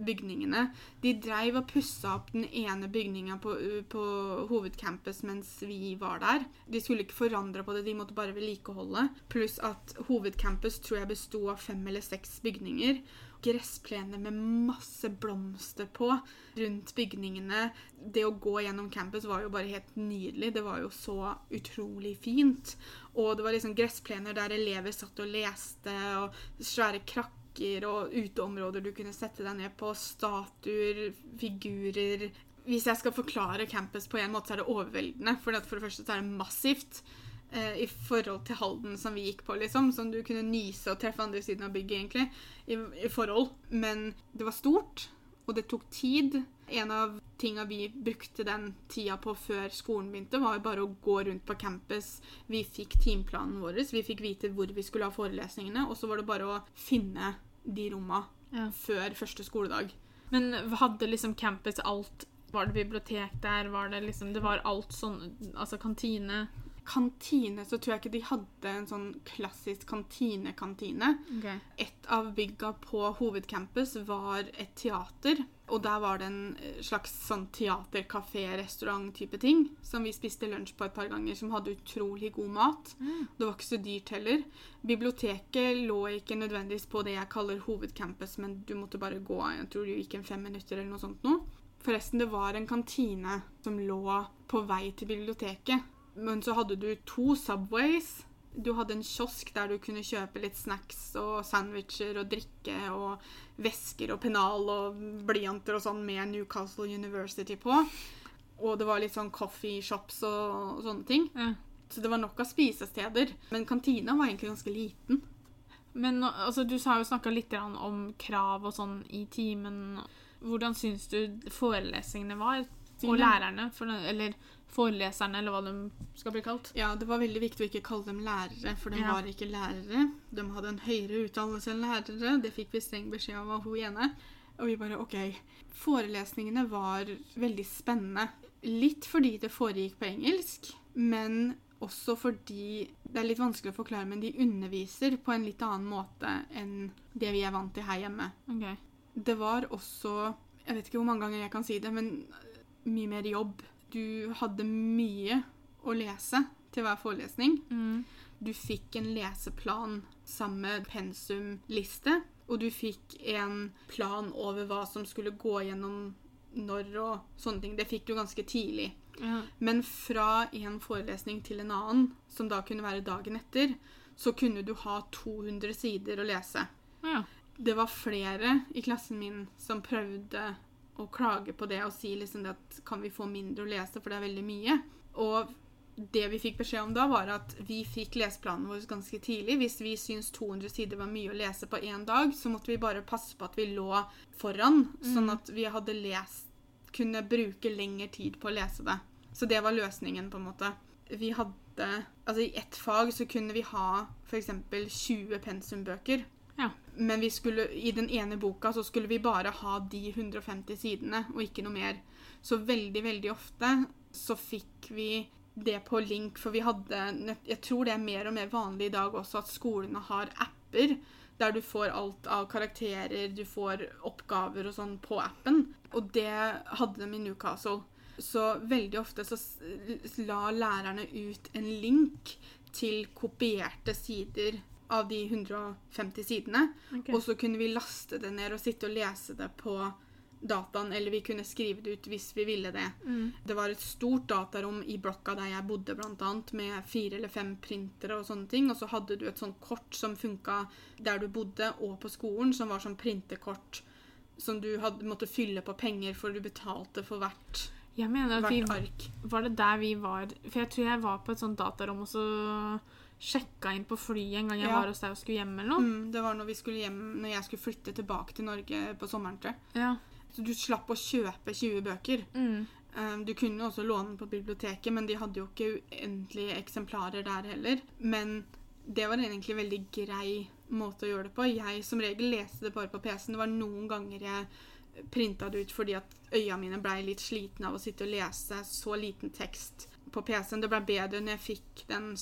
bygningene. De dreiv og pussa opp den ene bygninga på, på hovedcampus mens vi var der. De skulle ikke forandre på det, de måtte bare vedlikeholde. Pluss at hovedcampus tror jeg besto av fem eller seks bygninger. Gressplener med masse blomster på rundt bygningene. Det å gå gjennom campus var jo bare helt nydelig. Det var jo så utrolig fint. Og det var liksom gressplener der elever satt og leste, og svære krakker og uteområder du kunne sette deg ned på. Statuer, figurer. Hvis jeg skal forklare campus på en måte, så er det overveldende. For, for det første så er det massivt i forhold til Halden som vi gikk på, liksom. Som du kunne nyse og treffe andre siden av bygget, egentlig. I, i forhold. Men det var stort, og det tok tid. En av tinga vi brukte den tida på før skolen begynte, var bare å gå rundt på campus. Vi fikk timeplanen vår, vi fikk vite hvor vi skulle ha forelesningene, og så var det bare å finne de romma
Ja.
før første skoledag.
Men hadde liksom campus alt Var det bibliotek der? Var det liksom Det var alt sånn Altså kantine?
Kantine så tror jeg ikke de hadde en sånn klassisk kantine-kantine. Et av bygga på hovedcampus var et teater. Og der var det en eh, slags sånn teater-kafé-restaurant-type ting. Som vi spiste lunsj på et par ganger, som hadde utrolig god mat. Det var ikke så dyrt heller. Biblioteket lå ikke nødvendigvis på det jeg kaller hovedcampus, men du måtte bare gå jeg tror du gikk en fem minutter eller noe sånt noe. Forresten, det var en kantine som lå på vei til biblioteket. Men så hadde du to Subways. Du hadde en kiosk der du kunne kjøpe litt snacks og sandwicher og drikke og vesker og pennal og blyanter og sånn med Newcastle University på. Og det var litt sånn coffee shops og, sånne ting.
Ja.
Så det var nok av spisesteder. Men kantina var egentlig ganske liten.
Men altså, du har jo snakka litt om krav og sånn i timen. Hvordan syns du forelesningene var? Og lærerne? For, eller foreleserne, eller hva de skal bli kalt?
Ja, det var veldig viktig å ikke kalle dem lærere, for de
Ja.
var ikke lærere. De hadde en høyere utdannelse enn lærere. Det fikk vi streng beskjed om av hun ene. Og vi bare OK. Forelesningene var veldig spennende. Litt fordi det foregikk på engelsk, men også fordi Det er litt vanskelig å forklare, men de underviser på en litt annen måte enn det vi er vant til her hjemme.
Ok.
Det var også Jeg vet ikke hvor mange ganger jeg kan si det, men mye mer jobb. Du hadde mye å lese til hver forelesning.
Mm.
Du fikk en leseplan sammen med pensumliste, og du fikk en plan over hva som skulle gå gjennom når og sånne ting. Det fikk du ganske tidlig.
Ja.
Men fra en forelesning til en annen, som da kunne være dagen etter, så kunne du ha 200 sider å lese.
ja.
Det var flere i klassen min som prøvde å klage på det og si liksom det at kan vi få mindre å lese, for det er veldig mye. Og det vi fikk beskjed om da, var at vi fikk leseplanen vår ganske tidlig. Hvis vi syntes 200 sider var mye å lese på én dag, så måtte vi bare passe på at vi lå foran, sånn at vi hadde lest Kunne bruke lengre tid på å lese det. Så det var løsningen, på en måte. Vi hadde Altså, i ett fag så kunne vi ha f.eks. 20 pensumbøker.
Ja.
Men skulle, i den ene boka så skulle vi bare ha de 150 sidene, og ikke noe mer. Så veldig, veldig ofte så fikk vi det på link, for vi hadde Jeg tror det er mer og mer vanlig i dag også at skolene har apper der du får alt av karakterer, du får oppgaver og sånn på appen. Og det hadde de i Newcastle. Så veldig ofte så la lærerne ut en link til kopierte sider av de 150 sidene.
Okay.
Og så kunne vi laste det ned og sitte og lese det på dataen, eller vi kunne skrive det ut hvis vi ville det.
Mm.
Det var et stort datarom i blokka der jeg bodde, annet, med fire eller fem printere og sånne ting. Og så hadde du et sånt kort som funka der du bodde, og på skolen, som var sånn printerkort som du hadde, måtte fylle på penger for du betalte for hvert,
Jeg mener at vi
ark.
Var det der vi var For jeg tror jeg var på et sånt datarom og så sjekka inn på flyet en gang jeg
Ja.
var hos deg og skulle hjem eller noe.
Mm, det var når, vi skulle hjem, når jeg skulle flytte tilbake til Norge på sommeren. tror jeg.
Ja.
Så du slapp å kjøpe 20 bøker.
Mm.
Um, Du kunne også låne den på biblioteket, men de hadde jo ikke uendelige eksemplarer der heller. Men det var egentlig en veldig grei måte å gjøre det på. Jeg som regel leste det bare på PC-en. Det var noen ganger jeg printa det ut fordi at øya mine blei litt slitne av å sitte og lese så liten tekst på PC-en. Det blei bedre når jeg fikk den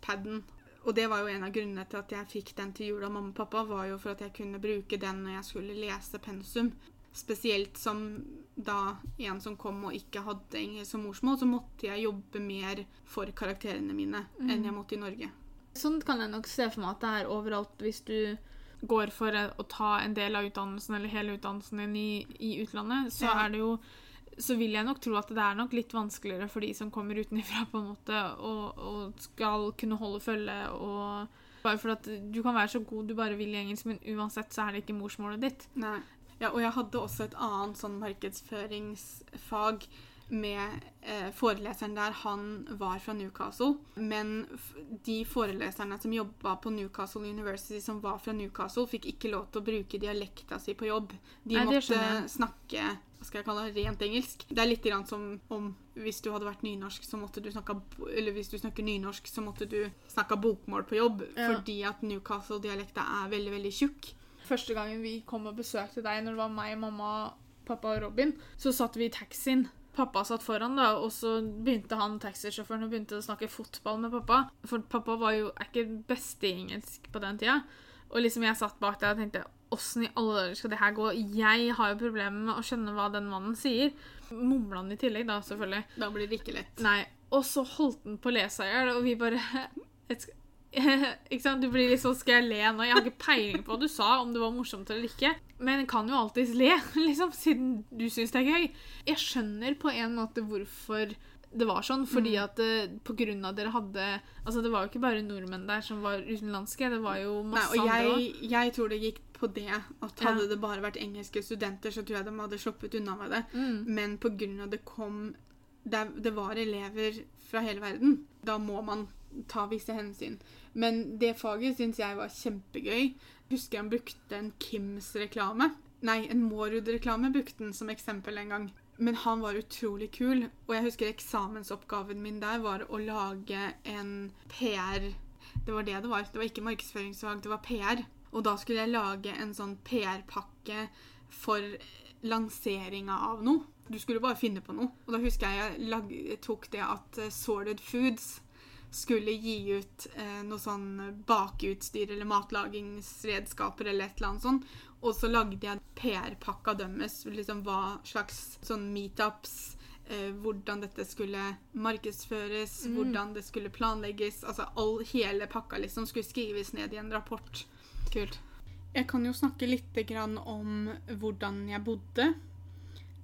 Samsung-paden Og det var jo en av grunnene til at jeg fikk den til jul av mamma og pappa, var jo for at jeg kunne bruke den når jeg skulle lese pensum. Spesielt som da en som kom og ikke hadde engelsk som morsmål, så måtte jeg jobbe mer for karakterene mine enn jeg måtte i Norge.
Sånn kan jeg nok se for meg at det er overalt hvis du går for å ta en del av utdannelsen eller hele utdannelsen din i, i utlandet, så
Ja.
er det jo så vil jeg nok tro at det er nok litt vanskeligere for de som kommer utenfra på en måte, og, og skal kunne holde følge og Bare for at du kan være så god du bare vil i engelsk, men uansett så er det ikke morsmålet ditt.
Nei. Ja, og jeg hadde også et annet sånn markedsføringsfag med eh, foreleseren der han var fra Newcastle. Men de foreleserne som jobba på Newcastle University som var fra Newcastle, fikk ikke lov til å bruke dialekta si på jobb. De
Nei,
måtte snakke hva skal jeg kalle det, rent engelsk. Det er litt grann som om hvis du hadde vært nynorsk, så måtte du snakke Eller hvis du snakker nynorsk, så måtte du snakke bokmål på jobb.
Ja.
Fordi at Newcastle-dialekta er veldig, veldig tjukk.
Første gangen vi kom og besøkte deg, når det var meg, mamma, pappa og Robin, så satt vi i taxien. Pappa satt foran, da, og så begynte han taxisjåføren og begynte å snakke fotball med pappa. For pappa var jo er ikke best i engelsk på den tida. Og liksom jeg satt bak der og tenkte Åssen i alle dager skal det her gå? Jeg har jo problemer med å skjønne hva den mannen sier. Mumla han i tillegg, da, selvfølgelig.
Da blir det ikke lett.
Nei. Og så holdt han på å le seg i hjel, og vi bare Ikke sant? Du blir litt sånn Skal jeg le nå? Jeg har ikke peiling på hva du sa, om det var morsomt eller ikke. Men jeg kan jo alltids le, liksom, siden du syns det er gøy. Jeg skjønner på en måte hvorfor det var sånn, fordi at det, på grunn av dere hadde Altså, det var jo ikke bare nordmenn der som var utenlandske, det var jo
Nei,
masse
og
andre
jeg,
òg.
jeg tror det gikk på det at hadde det bare vært engelske studenter, så tror jeg de hadde sluppet unna med det.
Mm.
Men av det kom det, det var elever fra hele verden. Da må man ta visse hensyn. Men det faget syns jeg var kjempegøy. Husker han brukte en Kims-reklame. Nei, en Mårud-reklame brukte han som eksempel en gang. Men han var utrolig kul, og jeg husker eksamensoppgaven min der var å lage en PR Det var det det var. Det var ikke markedsføringsfag, det var PR. Og da skulle jeg lage en sånn PR-pakke for lanseringa av noe. Du skulle bare finne på noe. Og da husker jeg jeg tok det at eh, Sorted Foods skulle gi ut eh, noe sånn bakeutstyr eller matlagingsredskaper eller et eller annet sånt. Og så lagde jeg PR-pakka deres, liksom hva slags sånn meetups eh, hvordan dette skulle markedsføres,
Mm.
hvordan det skulle planlegges. Altså all, hele pakka liksom skulle skrives ned i en rapport.
Kult.
Jeg kan jo snakke litt om hvordan jeg bodde.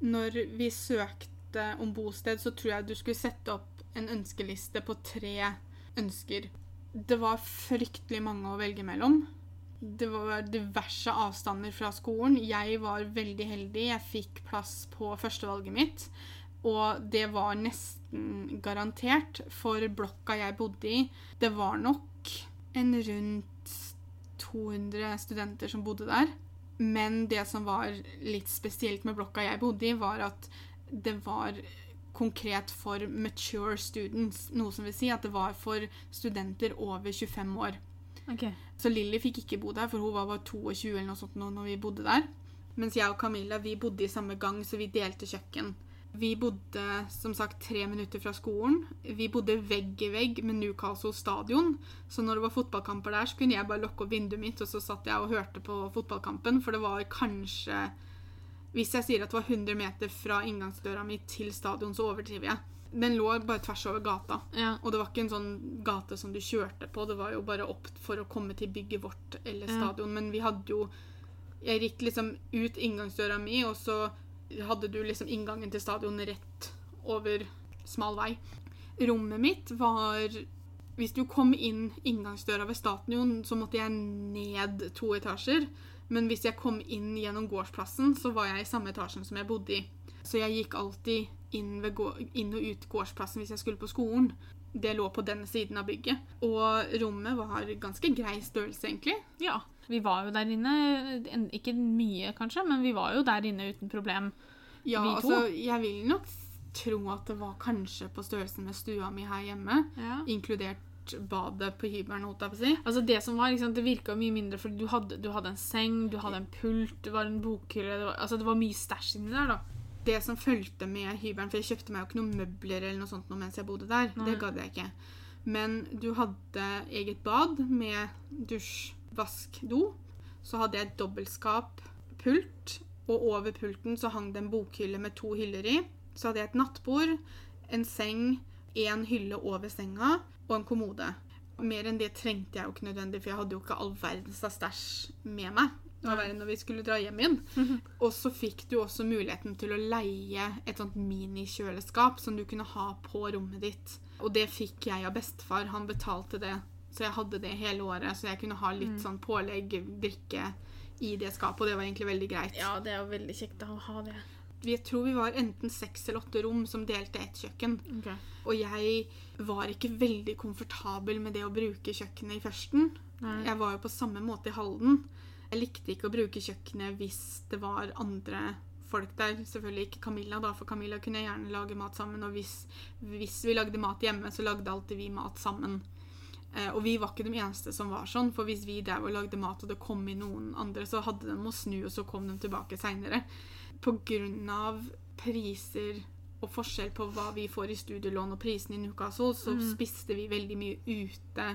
Når vi søkte om bosted, så tror jeg du skulle sette opp en ønskeliste på tre ønsker. Det var fryktelig mange å velge mellom. Det var diverse avstander fra skolen. Jeg var veldig heldig. Jeg fikk plass på førstevalget mitt. Og det var nesten garantert, for blokka jeg bodde i Det var nok en rundt 200 studenter som bodde der. Men det som var litt spesielt med blokka jeg bodde i, var at det var konkret for mature students. Noe som vil si at det var for studenter over 25 år.
Okay.
Så Lilly fikk ikke bo der, for hun var bare 22 eller noe sånt nå når vi bodde der. Mens jeg og Camilla vi bodde i samme gang, så vi delte kjøkken. Vi bodde som sagt tre minutter fra skolen. Vi bodde vegg i vegg med Newcastle stadion. Så når det var fotballkamper der, så kunne jeg bare lukke opp vinduet mitt, og så satt jeg og hørte på fotballkampen, for det var kanskje Hvis jeg sier at det var 100 meter fra inngangsdøra mi til stadion, så overdriver jeg. Den lå bare tvers over gata.
Ja.
Og det var ikke en sånn gate som du kjørte på, det var jo bare opp for å komme til bygget vårt eller
Ja.
stadion. Men vi hadde jo Jeg gikk liksom ut inngangsdøra mi, og så hadde du liksom inngangen til stadion rett over smal vei. Rommet mitt var Hvis du kom inn inngangsdøra ved stadion, så måtte jeg ned to etasjer. Men hvis jeg kom inn gjennom gårdsplassen, så var jeg i samme etasjen som jeg bodde i. Så jeg gikk alltid inn, inn og ut gårdsplassen hvis jeg skulle på skolen. Det lå på den siden av bygget. Og rommet var ganske grei størrelse, egentlig.
Ja. Vi var jo der inne, ikke mye kanskje, men vi var jo der inne uten problem.
Ja,
Vi to?
altså, jeg vil nok tro at det var kanskje på størrelsen med stua mi her hjemme.
Ja.
Inkludert badet på hybelen, si.
Altså Det som var, liksom, det virka mye mindre, for du hadde, du hadde en seng, du hadde en pult, det var en bokhylle det var, Altså det var mye stæsj inni der, da.
Det som fulgte med hybelen, for jeg kjøpte meg jo ikke noen møbler eller noe sånt noe mens jeg bodde der,
Nei.
det gadd jeg ikke. Men du hadde eget bad med dusj, vask, do. Så hadde jeg dobbeltskap, pult, og over pulten så hang det en bokhylle med to hyller i. Så hadde jeg et nattbord, en seng, en hylle over senga og en kommode. Mer enn det trengte jeg jo ikke nødvendig, for jeg hadde jo ikke all verdens stæsj med meg. Det var verre når vi skulle dra hjem igjen. Og så fikk du også muligheten til å leie et sånt minikjøleskap som du kunne ha på rommet ditt. Og det fikk jeg av bestefar. Han betalte det. Så jeg hadde det hele året, så jeg kunne ha litt sånn pålegg, drikke i det skapet, og det var egentlig veldig greit.
Ja, det er jo veldig kjekt å ha det.
Jeg tror vi var enten seks eller åtte rom som delte ett kjøkken. Og jeg var ikke veldig komfortabel med det å bruke kjøkkenet i førsten.
Nei.
Jeg var jo på samme måte i Halden. Jeg likte ikke å bruke kjøkkenet hvis det var andre folk der. Selvfølgelig ikke Camilla, da, for Camilla kunne gjerne lage mat sammen. Og hvis, hvis vi lagde mat hjemme, så lagde alltid vi mat sammen. Eh, og vi var ikke de eneste som var sånn, for hvis vi der og lagde mat, og det kom inn noen andre, så hadde de å snu, og så kom de tilbake seinere. Av priser og forskjell på hva vi får i studielån og prisene i Newcastle, så spiste vi veldig mye ute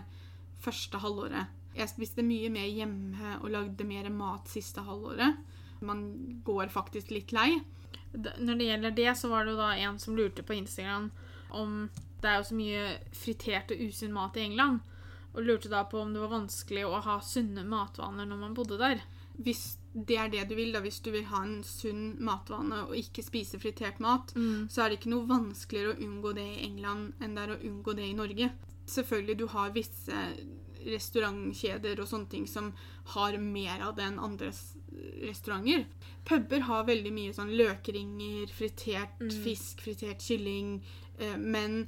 første halvåret. Jeg spiste mye mer hjemme og lagde mer mat siste halvåret. Man går faktisk litt lei.
Når det gjelder det, så var det jo da en som lurte på Instagram om det er jo så mye fritert og usunn mat i England, og lurte da på om det var vanskelig å ha sunne matvaner når man bodde der.
Hvis det er det du vil, da, hvis du vil ha en sunn matvane og ikke spise fritert mat, så er det ikke noe vanskeligere å unngå det i England enn det er å unngå det i Norge. Selvfølgelig, du har visse restaurantkjeder og sånne ting som har mer av det enn andre restauranter. Puber har veldig mye sånn løkringer, fritert fisk, fritert kylling, eh, men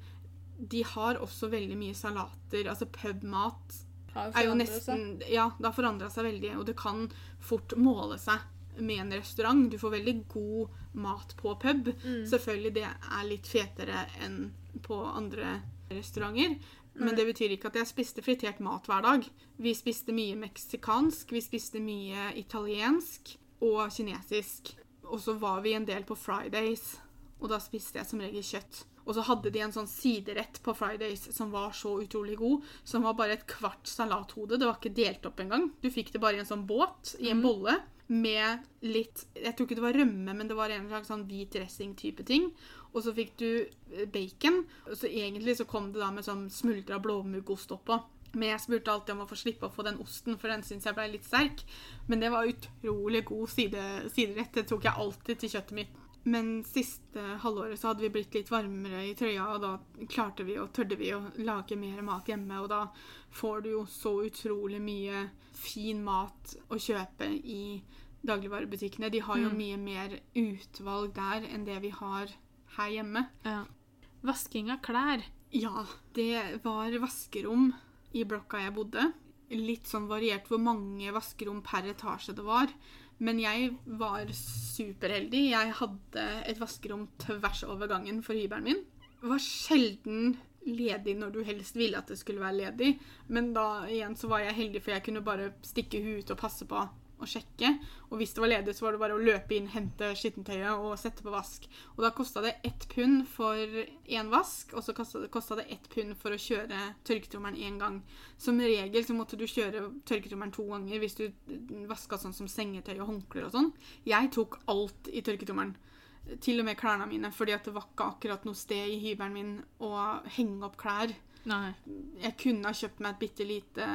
de har også veldig mye salater. Altså pubmat er jo nesten Ja, det har forandra seg veldig, og det kan fort måle seg med en restaurant. Du får veldig god mat på pub. Selvfølgelig det er litt fetere enn på andre restauranter. Men det betyr ikke at jeg spiste fritert mat hver dag. Vi spiste mye meksikansk, vi spiste mye italiensk og kinesisk. Og så var vi en del på Fridays, og da spiste jeg som regel kjøtt. Og så hadde de en sånn siderett på Fridays som var så utrolig god, som var bare et kvart salathode. Det var ikke delt opp engang. Du fikk det bare i en sånn båt, i en bolle, med litt Jeg tror ikke det var rømme, men det var en slags sånn hvit dressing-type ting. Og så fikk du eh, bacon. Og så egentlig så kom det da med sånn smuldra blåmuggost oppå. Men jeg spurte alltid om å få slippe å få den osten, for den syns jeg ble litt sterk. Men det var utrolig god side, siderett. Det tok jeg alltid til kjøttet mitt. Men siste halvåret så hadde vi blitt litt varmere i trøya, og da klarte vi og tørde vi å lage mer mat hjemme. Og da får du jo så utrolig mye fin mat å kjøpe i dagligvarebutikkene. De har jo mye mer utvalg der enn det vi har her hjemme.
Ja. Vasking av klær.
Ja, det var vaskerom i blokka jeg bodde. Litt sånn variert hvor mange vaskerom per etasje det var. Men jeg var superheldig. Jeg hadde et vaskerom tvers over gangen for hybelen min. Det var sjelden ledig når du helst ville at det skulle være ledig. Men da igjen så var jeg heldig, for jeg kunne bare stikke huet ut og passe på og sjekke. Og hvis det var ledig, så var det bare å løpe inn, hente skittentøyet og sette på vask. Og da kosta det ett pund for én vask, og så kosta det ett pund for å kjøre tørketrommelen én gang. Som regel så måtte du kjøre tørketrommelen to ganger hvis du vaska sånn som sengetøy og håndklær og sånn. Jeg tok alt i tørketrommelen. Til og med klærne mine, fordi at det var ikke akkurat noe sted i hybelen min å henge opp klær.
Nei.
Jeg kunne ha kjøpt meg et bitte lite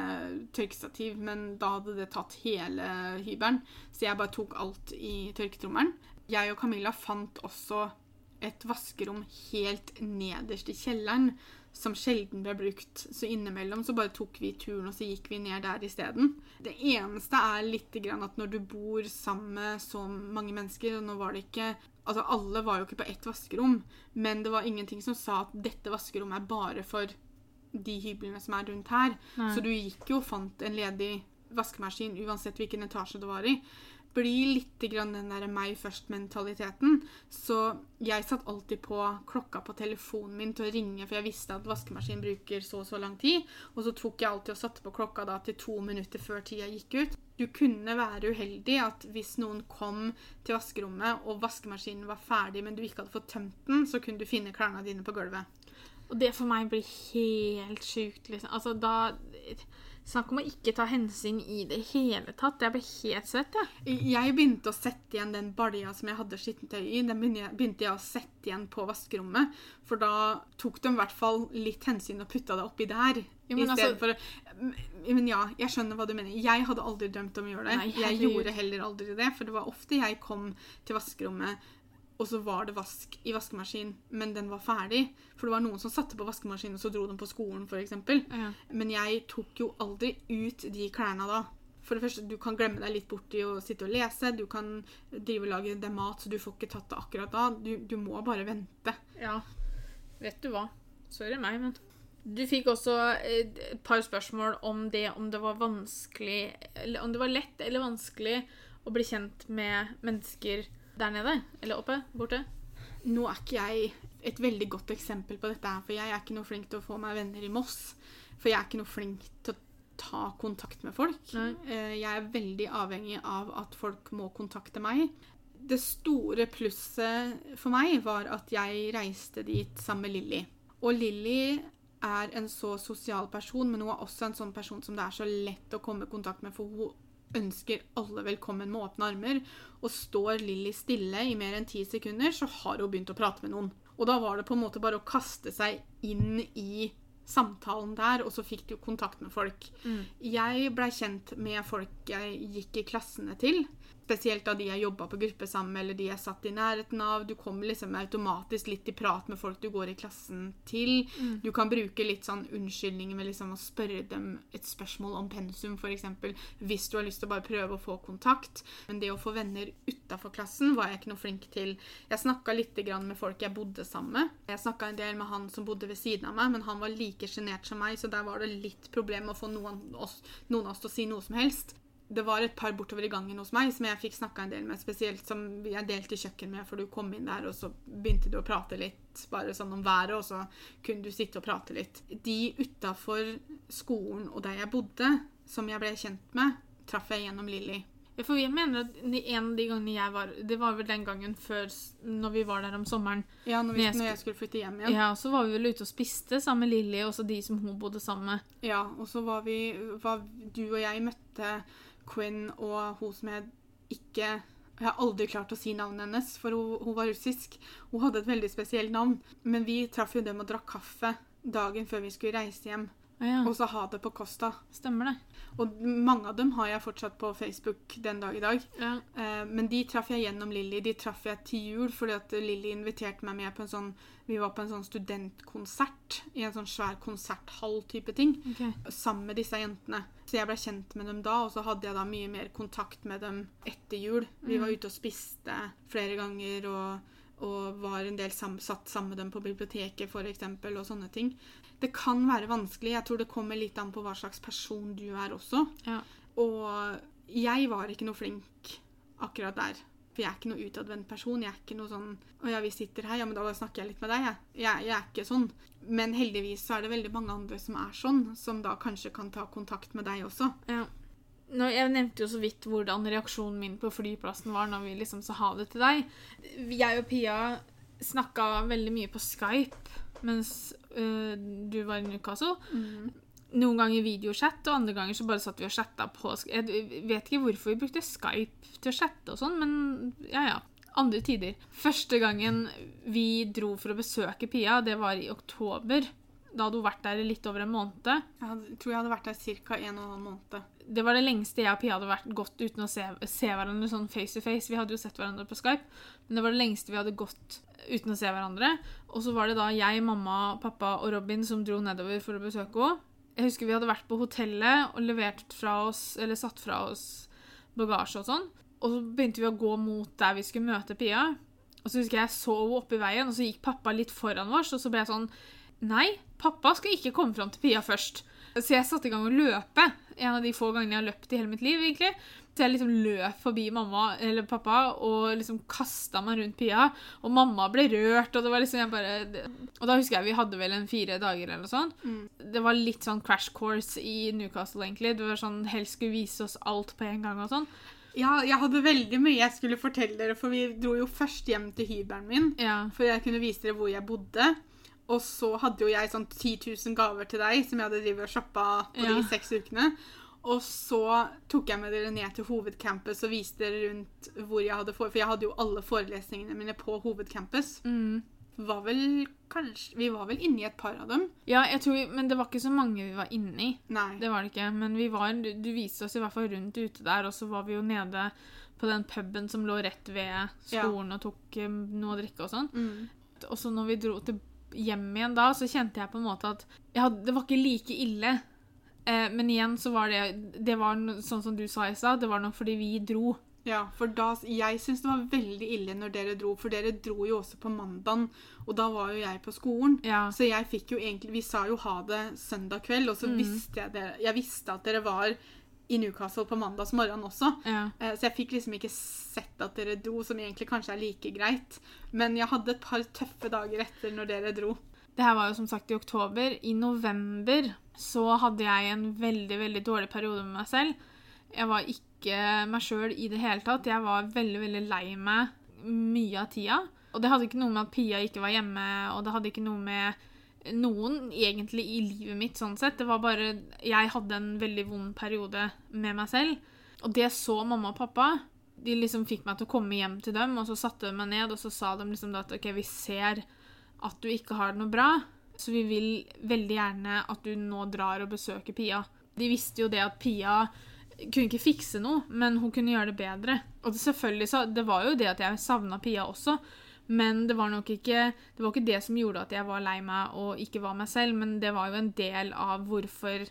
tørkestativ, men da hadde det tatt hele hybelen. Så jeg bare tok alt i tørketrommelen. Jeg og Camilla fant også et vaskerom helt nederst i kjelleren, som sjelden ble brukt. Så innimellom så bare tok vi turen, og så gikk vi ned der isteden. Det eneste er litt grann at når du bor sammen med så mange mennesker, og nå var det ikke Altså, alle var jo ikke på ett vaskerom, men det var ingenting som sa at dette vaskerommet er bare for de hyblene som er rundt her.
Nei.
Så du gikk jo og fant en ledig vaskemaskin uansett hvilken etasje det var i. Blir litt grann den der meg først-mentaliteten. Så jeg satt alltid på klokka på telefonen min til å ringe, for jeg visste at vaskemaskinen bruker så og så lang tid. Og så tok jeg alltid og satte på klokka da til to minutter før tida gikk ut. Du kunne være uheldig at hvis noen kom til vaskerommet, og vaskemaskinen var ferdig, men du ikke hadde fått tømt den, så kunne du finne klærne dine på gulvet.
Og det for meg blir helt sjukt, liksom. Altså, da Snakk om å ikke ta hensyn i det hele tatt. Jeg ble helt svett, jeg.
Jeg begynte å sette igjen den balja som jeg hadde skittentøy i. Den begynte jeg, å sette igjen på vaskerommet. For da tok de i hvert fall litt hensyn og putta det oppi der.
Jo, men altså-
for Men ja, jeg skjønner hva du mener. Jeg hadde aldri drømt om å gjøre det.
Nei,
jeg gjorde heller aldri det, for det var ofte jeg kom til vaskerommet, og så var det vask i vaskemaskin, men den var ferdig. For det var noen som satte på vaskemaskinen, og så dro den på skolen, f.eks.
Ja.
Men jeg tok jo aldri ut de klærne da. For det første, Du kan glemme deg litt borti å sitte og lese. Du kan drive og lage deg mat, så du får ikke tatt det akkurat da. Du, du må bare vente.
Ja. Vet du hva? Sorry meg, men Du fikk også eh, et par spørsmål om det om det var vanskelig om det var lett eller vanskelig å bli kjent med mennesker der nede. Eller oppe. Borte.
Nå er ikke jeg et veldig godt eksempel på dette, her, for jeg er ikke noe flink til å få meg venner i Moss. For jeg er ikke noe flink til å ta kontakt med folk.
Nei.
Eh, Jeg er veldig avhengig av at folk må kontakte meg. Det store plusset for meg var at jeg reiste dit sammen med Lilly. Og Lilly er en så sosial person, men hun er også en sånn person som det er så lett å komme i kontakt med, for hun ønsker alle velkommen med åpne armer. Og står Lilly stille i mer enn ti sekunder, så har hun begynt å prate med noen. Og da var det på en måte bare å kaste seg inn i samtalen der, og så fikk du kontakt med folk. Jeg blei kjent med folk jeg gikk i klassene til. Spesielt av de jeg jobba på gruppe sammen med, eller de jeg satt i nærheten av. Du kommer liksom automatisk litt i prat med folk du går i klassen til. Du kan bruke litt sånn unnskyldninger med liksom å spørre dem et spørsmål om pensum, f.eks. Hvis du har lyst til å bare prøve å få kontakt. Men det å få venner utafor klassen var jeg ikke noe flink til. Jeg snakka litt grann med folk jeg bodde sammen med. Jeg snakka en del med han som bodde ved siden av meg, men han var like sjenert som meg, så der var det litt problem å få noen, oss, noen av oss til å si noe som helst. Det var et par bortover i gangen hos meg som jeg fikk snakka en del med, spesielt som jeg delte kjøkken med, for du kom inn der, og så begynte du å prate litt bare sånn om været, og så kunne du sitte og prate litt. De utafor skolen og der jeg bodde, som jeg ble kjent med, traff jeg gjennom Lilly.
For jeg mener at en av de gangene jeg var Det var vel den gangen før når vi var der om sommeren.
Ja, når, vi,
Når jeg
når
skulle-
jeg skulle flytte hjem igjen.
Ja, Så var vi vel ute og spiste sammen med Lilly og også de som hun bodde sammen med.
Ja, og så var vi var, Du og jeg møtte Quinn og hun som jeg ikke Jeg har aldri klart å si navnet hennes, for hun, hun var russisk. Hun hadde et veldig spesielt navn. Men vi traff jo dem og drakk kaffe dagen før vi skulle reise hjem.
Å ja,
Og så ha det på Costa.
stemmer det.
Og mange av dem har jeg fortsatt på Facebook den dag i dag.
Ja.
Eh, Men de traff jeg gjennom Lilly. De traff jeg til jul fordi at Lilly inviterte meg med på en sånn Vi var på en sånn studentkonsert i en sånn svær konserthall-type ting
okay.
sammen med disse jentene. Så jeg ble kjent med dem da, og så hadde jeg da mye mer kontakt med dem etter jul. Vi var ute og spiste flere ganger og, og var en del sam satt sammen med dem på biblioteket for eksempel, og sånne ting. Det kan være vanskelig. Jeg tror det kommer litt an på hva slags person du er også.
Ja.
Og jeg var ikke noe flink akkurat der. For jeg er ikke noe utadvendt person. Jeg er ikke noe sånn Å ja, vi sitter her, ja, men da snakker jeg litt med deg, jeg. Jeg, jeg er ikke sånn. Men heldigvis så er det veldig mange andre som er sånn, som da kanskje kan ta kontakt med deg også.
Ja. Nå, jeg nevnte jo så vidt hvordan reaksjonen min på flyplassen var når vi liksom sa ha det til deg. Jeg og Pia snakka veldig mye på Skype mens uh, du var i Newcastle. Noen ganger videochat, og andre ganger så bare satt vi og chatta på Jeg vet ikke hvorfor vi brukte Skype til å chatte og sånn, men ja, ja. Andre tider. Første gangen vi dro for å besøke Pia, det var i oktober. Da hadde hun vært der i litt over en måned.
Jeg hadde, tror jeg hadde vært der ca. en og en halv måned.
Det var det lengste jeg og Pia hadde vært gått uten å se, se hverandre sånn face to face. Vi hadde jo sett hverandre på Skype, men det var det lengste vi hadde gått uten å se hverandre. Og så var det da jeg, mamma, pappa og Robin som dro nedover for å besøke henne. Jeg husker vi hadde vært på hotellet og levert fra oss, eller satt fra oss bagasje og sånn. Og så begynte vi å gå mot der vi skulle møte Pia. Og så husker jeg jeg så henne oppi i veien, og så gikk pappa litt foran oss, og så ble jeg sånn Nei, pappa skal ikke komme fram til Pia først. Så jeg satte i gang å løpe. En av de få gangene jeg har løpt i hele mitt liv. egentlig. Så jeg liksom løp forbi mamma eller pappa og liksom kasta meg rundt Pia. Og mamma ble rørt, og det var liksom jeg bare Og da husker jeg vi hadde vel en fire dager eller noe sånt. Det var litt sånn crash course i Newcastle, egentlig. Det var sånn Helst skulle vise oss alt på en gang og sånn.
Ja, jeg hadde veldig mye jeg skulle fortelle dere, for vi dro jo først hjem til hybelen min.
Ja.
For jeg kunne vise dere hvor jeg bodde. Og så hadde jo jeg sånn 10 000 gaver til deg som jeg hadde drevet og shoppa på
Ja.
de seks ukene. Og så tok jeg med dere ned til hovedcampus og viste dere rundt hvor jeg hadde for... For jeg hadde jo alle forelesningene mine på hovedcampus.
Mm.
Var vel kanskje Vi var vel inni et par av dem?
Ja, jeg tror, men det var ikke så mange vi var inne i.
Nei.
Det var det ikke. Men vi var, du, du viste oss i hvert fall rundt ute der, og så var vi jo nede på den puben som lå rett ved skolen og tok eh, noe å drikke og sånn.
Mm.
Og så når vi dro til hjem igjen da, så kjente jeg på en måte at ja, det var ikke like ille. Eh, men igjen så var det Det var no, sånn som du sa i stad, det var nok fordi vi dro.
Ja, for da Jeg syns det var veldig ille når dere dro, for dere dro jo også på mandagen, og da var jo jeg på skolen.
Ja.
Så jeg fikk jo egentlig Vi sa jo ha det søndag kveld, og så
Mm.
visste jeg det Jeg visste at dere var i Newcastle på mandags morgen også.
ja.
Eh, Så jeg fikk liksom ikke sett at dere dro, som egentlig kanskje er like greit. Men jeg hadde et par tøffe dager etter når dere dro.
Det her var jo som sagt i oktober. I november så hadde jeg en veldig, veldig dårlig periode med meg selv. Jeg var ikke meg sjøl i det hele tatt. Jeg var veldig, veldig lei meg mye av tida. Og det hadde ikke noe med at Pia ikke var hjemme, og det hadde ikke noe med noen egentlig i livet mitt sånn sett. Det var bare Jeg hadde en veldig vond periode med meg selv. Og det så mamma og pappa. De liksom fikk meg til å komme hjem til dem, og så satte de meg ned, og så sa de liksom at OK, vi ser at du ikke har det noe bra, så vi vil veldig gjerne at du nå drar og besøker Pia. De visste jo det at Pia kunne ikke fikse noe, men hun kunne gjøre det bedre. Og det, selvfølgelig så, det var jo det at jeg savna Pia også, men det var nok ikke det var ikke det som gjorde at jeg var lei meg og ikke var meg selv, men det var jo en del av hvorfor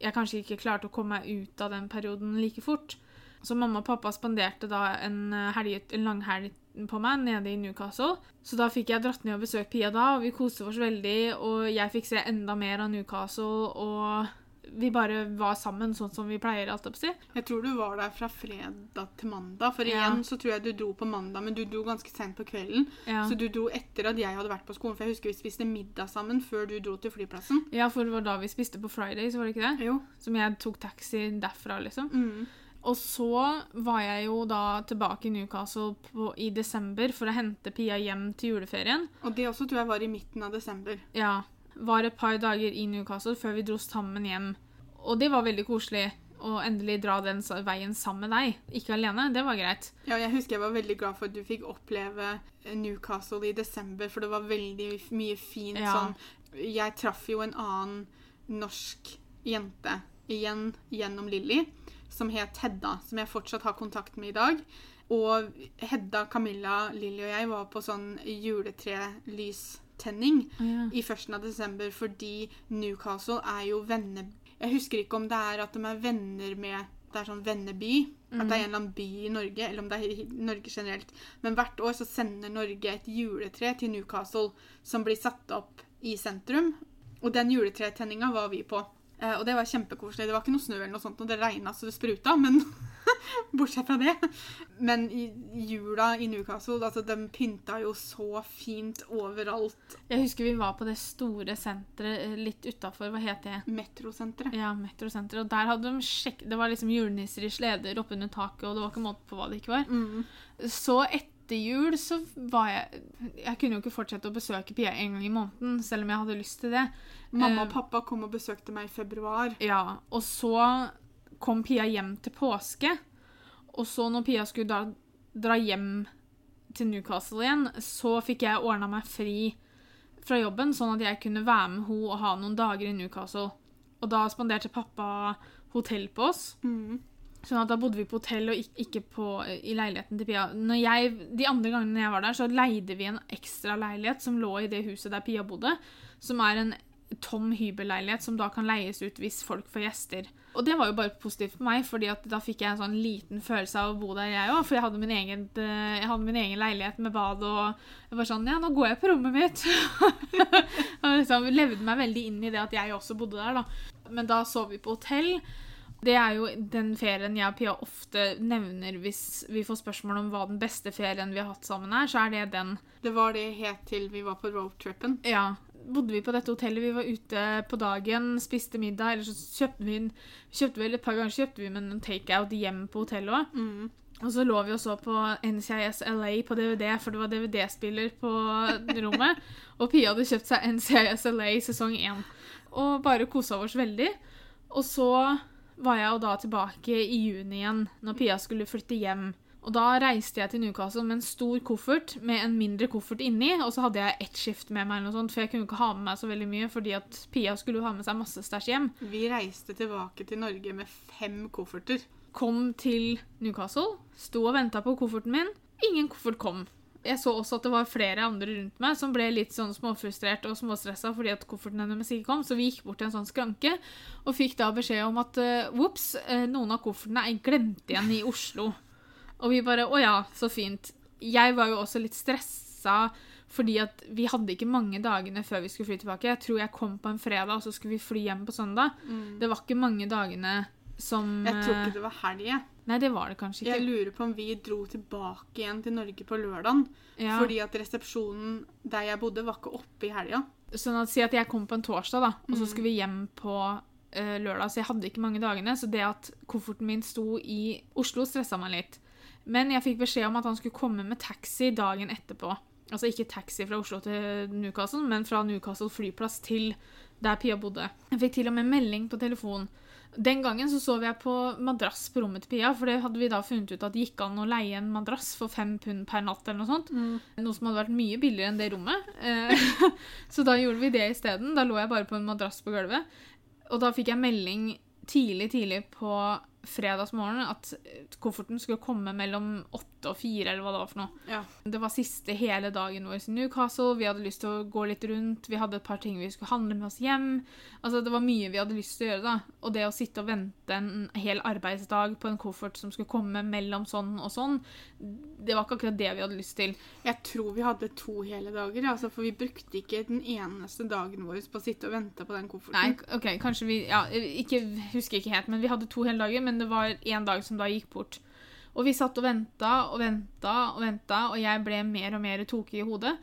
jeg kanskje ikke klarte å komme meg ut av den perioden like fort. Så mamma og pappa spanderte da en, eh, helg, en langhelg på meg nede i Newcastle. Så da fikk jeg dratt ned og besøkt Pia da, og vi koste oss veldig. Og jeg fikk se enda mer av Newcastle, og vi bare var sammen sånn som vi pleier, alt opp si.
Jeg tror du var der fra fredag til mandag. For
Ja.
igjen så tror jeg du dro på mandag, men du dro ganske sent på kvelden.
Ja.
Så du dro etter at jeg hadde vært på skolen. For jeg husker vi spiste middag sammen før du dro til flyplassen.
ja, for det var da vi spiste på Fridays, var det ikke det?
Jo.
Som jeg tok taxi derfra, liksom.
Mm.
Og så var jeg jo da tilbake i Newcastle på, i desember for å hente Pia hjem til juleferien.
Og det også tror jeg var i midten av desember.
Ja, var et par dager i Newcastle før vi dro sammen hjem. Og det var veldig koselig å endelig dra den veien sammen med deg. Ikke alene, det var greit.
Ja, jeg husker jeg var veldig glad for at du fikk oppleve Newcastle i desember, for det var veldig mye fint
Ja.
sånn. Jeg traff jo en annen norsk jente igjen gjennom Lilly, som het Hedda, som jeg fortsatt har kontakt med i dag. Og Hedda, Camilla, Lilly og jeg var på sånn juletrelystenning i førsten av desember fordi Newcastle er jo venne... Jeg husker ikke om det er at de er venner med Det er sånn venneby. At det er en eller annen by i Norge, eller om det er i Norge generelt. Men hvert år så sender Norge et juletre til Newcastle som blir satt opp i sentrum. Og den juletretenninga var vi på. Eh, og det var kjempekoselig. Det var ikke noe snø eller noe sånt, og det regna så det spruta, men Bortsett fra det. Men i jula i Newcastle, altså, de pynta jo så fint overalt.
Jeg husker vi var på det store senteret eh, litt utafor, hva het det?
Metrosenteret.
Ja, Metrosenteret. Og der hadde de sjekk... Det var liksom julenisser i sleder oppunder taket, og det var ikke måte på hva det ikke var.
Mm.
Så etter jul så var jeg Jeg kunne jo ikke fortsette å besøke Pia en gang i måneden, selv om jeg hadde lyst til det.
Mamma
Eh,
og pappa kom og besøkte meg i februar.
Ja, og så kom Pia hjem til påske. Og så når Pia skulle da dra hjem til Newcastle igjen, så fikk jeg ordna meg fri fra jobben, sånn at jeg kunne være med henne og ha noen dager i Newcastle. Og da spanderte pappa hotell på oss.
Mm.
Sånn at da bodde vi på hotell og ikke på, i leiligheten til Pia. Når jeg, de andre gangene jeg var der, så leide vi en ekstra leilighet som lå i det huset der Pia bodde. Som er en tom hybelleilighet som da kan leies ut hvis folk får gjester. Og det var jo bare positivt for meg, fordi at da fikk jeg en sånn liten følelse av å bo der, jeg òg. For jeg hadde, min egen, eh, jeg hadde min egen leilighet med bad, og jeg var sånn Ja, nå går jeg på rommet mitt. og liksom levde meg veldig inn i det at jeg også bodde der, da. Men da sov vi på hotell. Det er jo den ferien jeg og Pia ofte nevner hvis vi får spørsmål om hva den beste ferien vi har hatt sammen er, så er det den.
Det var det helt til vi var på roadtrippen.
Ja, bodde vi på dette hotellet. Vi var ute på dagen, spiste middag, eller så kjøpte vi kjøpte vel Et par ganger kjøpte vi med noen takeout hjem på hotellet òg.
Mm.
Og så lå vi og så på NCIS LA på DVD, for det var DVD-spiller på rommet. og Pia hadde kjøpt seg NCIS LA sesong 1. Og bare kosa oss veldig. Og så var jeg jo da tilbake i juni igjen, når Pia skulle flytte hjem. Og da reiste jeg til Newcastle med en stor koffert med en mindre koffert inni, og så hadde jeg ett skift med meg, eller noe sånt, for jeg kunne ikke ha med meg så veldig mye, fordi at Pia skulle jo ha med seg masse stæsj hjem.
Vi reiste tilbake til Norge med fem kofferter.
Kom til Newcastle, sto og venta på kofferten min. Ingen koffert kom. Jeg så også at det var flere andre rundt meg som ble litt sånn småfrustrert og småstressa fordi at kofferten hennes ikke kom, så vi gikk bort til en sånn skranke og fikk da beskjed om at whoops, noen av koffertene er glemt igjen i Oslo. Og vi bare Å ja, så fint. Jeg var jo også litt stressa fordi at vi hadde ikke mange dagene før vi skulle fly tilbake. Jeg tror jeg kom på en fredag, og så skulle vi fly hjem på søndag. Det var ikke mange dagene som
Jeg tror ikke det var helg.
Nei, det var det kanskje ikke.
Jeg lurer på om vi dro tilbake igjen til Norge på lørdagen.
Ja.
Fordi at resepsjonen der jeg bodde, var ikke oppe i helga.
Sånn at Si at jeg kom på en torsdag, da, og så skulle vi hjem på uh, lørdag. Så jeg hadde ikke mange dagene. Så det at kofferten min sto i Oslo, stressa meg litt. Men jeg fikk beskjed om at han skulle komme med taxi dagen etterpå. Altså ikke taxi fra Oslo til Newcastle, men fra Newcastle flyplass til der Pia bodde. Jeg fikk til og med melding på telefon. Den gangen så sov jeg på madrass på rommet til Pia, for det hadde vi da funnet ut at det gikk an å leie en madrass for fem pund per natt eller noe sånt. Noe som hadde vært mye billigere enn det rommet. Eh, så da gjorde vi det isteden. Da lå jeg bare på en madrass på gulvet. Og da fikk jeg melding tidlig, tidlig på fredagsmorgen at kofferten skulle komme mellom åtte og fire, eller hva det var for noe.
Ja.
Det var siste hele dagen vår i Newcastle. Vi hadde lyst til å gå litt rundt. Vi hadde et par ting vi skulle handle med oss hjem. Altså, det var mye vi hadde lyst til å gjøre. da. Og det å sitte og vente en hel arbeidsdag på en koffert som skulle komme mellom sånn og sånn, det var ikke akkurat det vi hadde lyst til.
Jeg tror vi hadde to hele dager, altså, for vi brukte ikke den eneste dagen vår på å sitte og vente på den kofferten.
Nei, ok, kanskje vi ja, ikke, Husker ikke helt, men vi hadde to hele dager. Men det var en dag som da gikk bort. Og vi satt og venta og venta og venta, og jeg ble mer og mer tokig i hodet.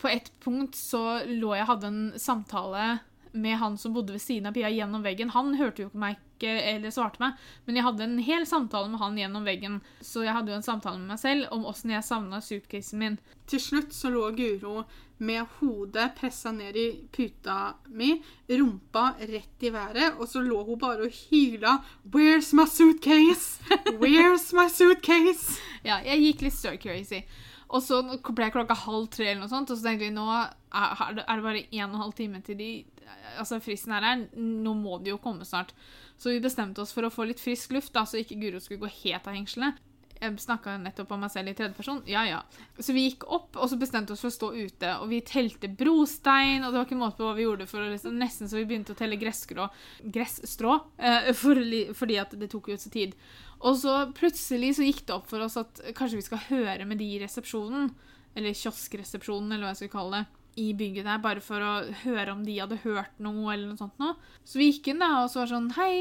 På et punkt så lå jeg hadde en samtale med han som bodde ved siden av Pia gjennom veggen. Han hørte jo ikke meg ikke, eller svarte meg, men jeg hadde en hel samtale med han gjennom veggen. Så jeg hadde jo en samtale med meg selv om åssen jeg savna suitcasen min.
Til slutt så lå Guro med hodet pressa ned i puta mi, rumpa rett i været, og så lå hun bare og hyla 'Where's my suitcase? Where's my suitcase?'
Ja, jeg gikk litt stir crazy. Og så ble klokka halv tre, eller noe sånt, og så tenkte vi nå er det bare en og en halv time til de Altså, fristen er her. Nå må de jo komme snart. Så vi bestemte oss for å få litt frisk luft, da, så ikke Guro skulle gå helt av hengslene. Jeg snakka nettopp om meg selv i tredjeperson. Ja, ja. Så vi gikk opp, og så bestemte vi oss for å stå ute. Og vi telte brostein, og det var ikke måte på hva vi gjorde. for liksom, Nesten så vi begynte å telle gressstrå, gressstrå eh, for, fordi at det tok jo så tid. Og så plutselig så gikk det opp for oss at kanskje vi skal høre med de i resepsjonen, eller kioskresepsjonen, eller hva jeg skal kalle det, i bygget der, bare for å høre om de hadde hørt noe, eller noe sånt noe. Så vi gikk inn da, og så var sånn Hei,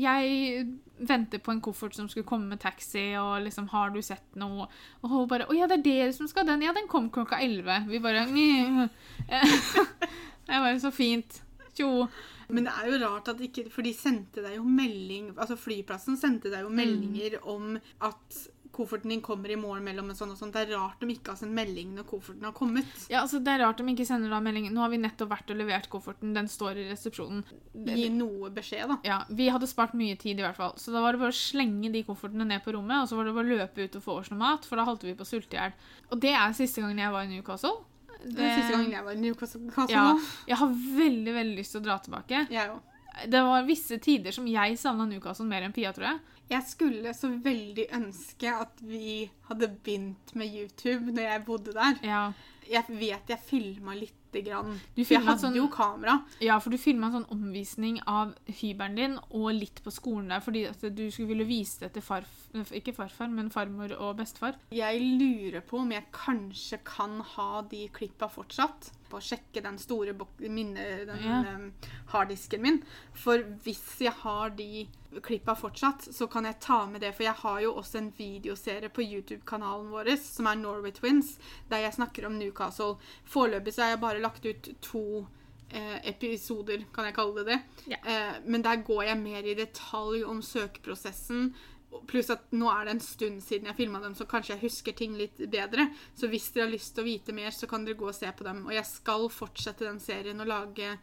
jeg venter på en koffert som skulle komme med taxi, og liksom, har du sett noe? Og hun bare Å ja, det er dere som skal ha den? Ja, den kom klokka elleve. Vi bare Det er bare Så fint. Tjo.
Men det er jo rart at ikke For de sendte deg jo melding Altså flyplassen sendte deg jo meldinger om at kofferten din kommer i morgen mellom en sånn og sånn. Det er rart de ikke har sendt melding når kofferten har kommet.
Ja, altså Det er rart de ikke sender da melding. Nå har vi nettopp vært og levert kofferten. Den står i resepsjonen.
Gi noe beskjed, da.
Ja, Vi hadde spart mye tid, i hvert fall. Så da var det bare å slenge de koffertene ned på rommet, og så var det bare å løpe ut og få oss noe mat, for da holdt vi på å sulte i hjel. Og det er siste gangen jeg var i Newcastle.
Er siste gangen jeg var i Newcastle.
Ja, jeg har veldig veldig lyst til å dra tilbake.
Jeg også.
Det var visse tider som jeg savna Newcastle mer enn Pia, tror jeg.
Jeg skulle så veldig ønske at vi hadde begynt med YouTube når jeg bodde der.
Ja,
Jeg vet jeg filma lite grann.
Du
For jeg hadde
sånn-
jo kamera.
ja for du filma en sånn omvisning av hybelen din og litt på skolen der, fordi at du skulle ville vise det til farf... Ikke farfar, men farmor og bestefar.
Jeg lurer på om jeg kanskje kan ha de klippa fortsatt. På å sjekke den store minne, den
Ja.
em, harddisken min. For hvis jeg har de klippa fortsatt, så kan jeg ta med det. For jeg har jo også en videoserie på YouTube-kanalen vår som er Norway Twins, der jeg snakker om Newcastle. Foreløpig så har jeg bare lagt ut to eh, episoder, kan jeg kalle det det.
Ja.
Eh, men der går jeg mer i detalj om søkeprosessen. Pluss at nå er det en stund siden jeg filma dem, så kanskje jeg husker ting litt bedre. Så hvis dere har lyst til å vite mer, så kan dere gå og se på dem. Og jeg skal fortsette den serien og lage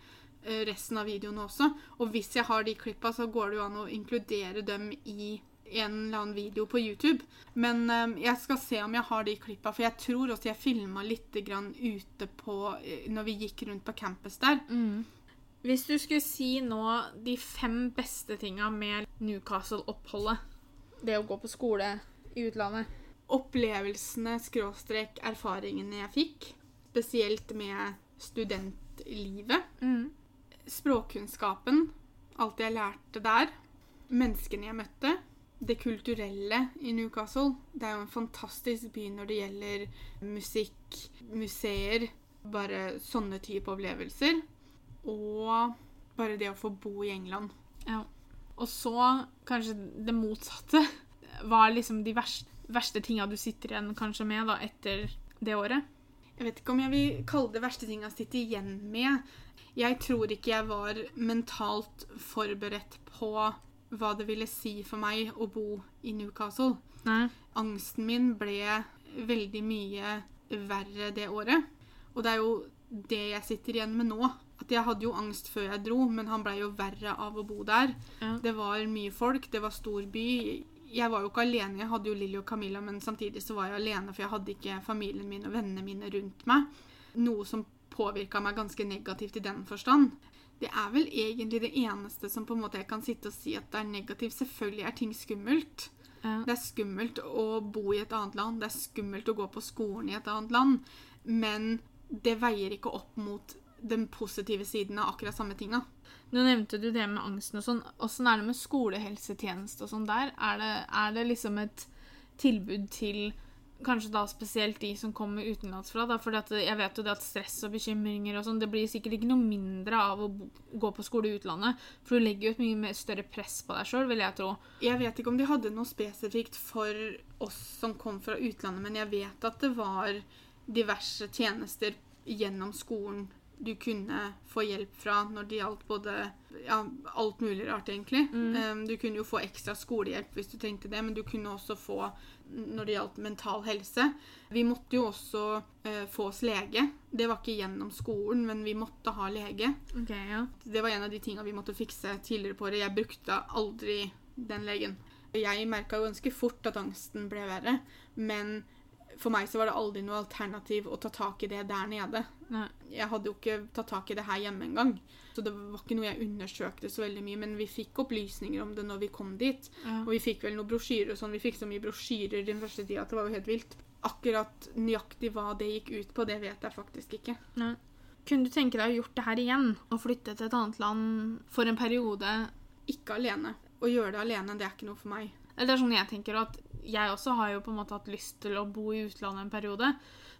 resten av videoene også. Og hvis jeg har de klippa, så går det jo an å inkludere dem i en eller annen video på YouTube. Men eh, jeg skal se om jeg har de klippa, for jeg tror også jeg filma litt grann ute på eh, Når vi gikk rundt på campus der.
Hvis du skulle si nå de fem beste tinga med Newcastle-oppholdet, det å gå på skole i utlandet
Opplevelsene, skråstrek, erfaringene jeg fikk. Spesielt med studentlivet. Språkkunnskapen. Alt jeg lærte der. Menneskene jeg møtte. Det kulturelle i Newcastle. Det er jo en fantastisk by når det gjelder musikk, museer, bare sånne type opplevelser. Og bare det å få bo i England.
Ja. Og så kanskje det motsatte var liksom de verste, verste tinga du sitter igjen kanskje med da etter det året.
Jeg vet ikke om jeg vil kalle det verste ting jeg sitter igjen med. Jeg tror ikke jeg var mentalt forberedt på hva det ville si for meg å bo i Newcastle.
Nei.
Angsten min ble veldig mye verre det året. Og det er jo det jeg sitter igjen med nå. At jeg hadde jo angst før jeg dro, men han blei jo verre av å bo der.
Ja.
Det var mye folk, det var stor by. Jeg var jo ikke alene, jeg hadde jo Lilly og Camilla, men samtidig så var jeg alene, for jeg hadde ikke familien min og vennene mine rundt meg. Noe som påvirka meg ganske negativt i den forstand. Det er vel egentlig det eneste som på en måte jeg kan sitte og si at det er negativt. Selvfølgelig er ting skummelt.
Ja.
Det er skummelt å bo i et annet land, det er skummelt å gå på skolen i et annet land, men det veier ikke opp mot den positive siden av akkurat samme tinga.
Nå nevnte du det med angsten og sånn. Åssen er det med skolehelsetjeneste og sånn der? Er det, er det liksom et tilbud til kanskje da spesielt de som kommer utenlandsfra? da, For jeg vet jo det at stress og bekymringer og sånn, det blir sikkert ikke noe mindre av å gå på skole i utlandet. For du legger jo et mye mer større press på deg sjøl, vil jeg tro.
Jeg vet ikke om de hadde noe spesifikt for oss som kom fra utlandet, men jeg vet at det var diverse tjenester gjennom skolen du kunne få hjelp fra når det gjaldt både ja, alt mulig rart, egentlig. Um, du kunne jo få ekstra skolehjelp hvis du trengte det, men du kunne også få når det gjaldt mental helse. Vi måtte jo også eh, få oss lege. Det var ikke gjennom skolen, men vi måtte ha lege.
Okay, ja.
Det var en av de tinga vi måtte fikse tidligere på året. Jeg brukte aldri den legen. Jeg merka jo ganske fort at angsten ble verre, men for meg så var det aldri noe alternativ å ta tak i det der nede.
Nei.
Jeg hadde jo ikke tatt tak i det her hjemme engang. Så det var ikke noe jeg undersøkte så veldig mye, men vi fikk opplysninger om det når vi kom dit.
Ja.
Og vi fikk vel noen brosjyrer og sånn. Vi fikk så mye brosjyrer den første tida at det var jo helt vilt. Akkurat nøyaktig hva det gikk ut på, det vet jeg faktisk ikke.
Nei. Kunne du tenke deg å gjort det her igjen? Og flytte til et annet land for en periode?
Ikke alene. Å gjøre det alene, det er ikke noe for meg.
Eller det er sånn jeg tenker at jeg også har jo på en måte hatt lyst til å bo i utlandet en periode.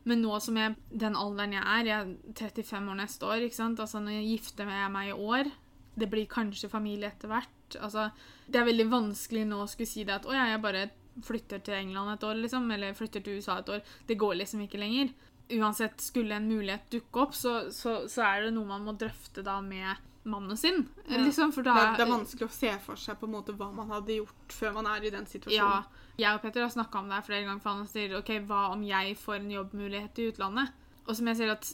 Men nå som jeg den alderen jeg er, jeg er 35 år neste år, ikke sant? Altså når jeg gifter jeg meg i år, det blir kanskje familie etter hvert. Altså, det er veldig vanskelig nå å skulle si det at å ja, jeg bare flytter til England et år, liksom, eller flytter til USA et år. Det går liksom ikke lenger. Uansett, skulle en mulighet dukke opp, så, så, så er det noe man må drøfte da med mannen sin.
Ja.
Liksom, for
Det
da
er, det er vanskelig å se for seg på en måte hva man hadde gjort før man er i den situasjonen. Ja.
Jeg og Petter har snakka om det her flere ganger, for han sier OK, hva om jeg får en jobbmulighet i utlandet? Og som jeg sier at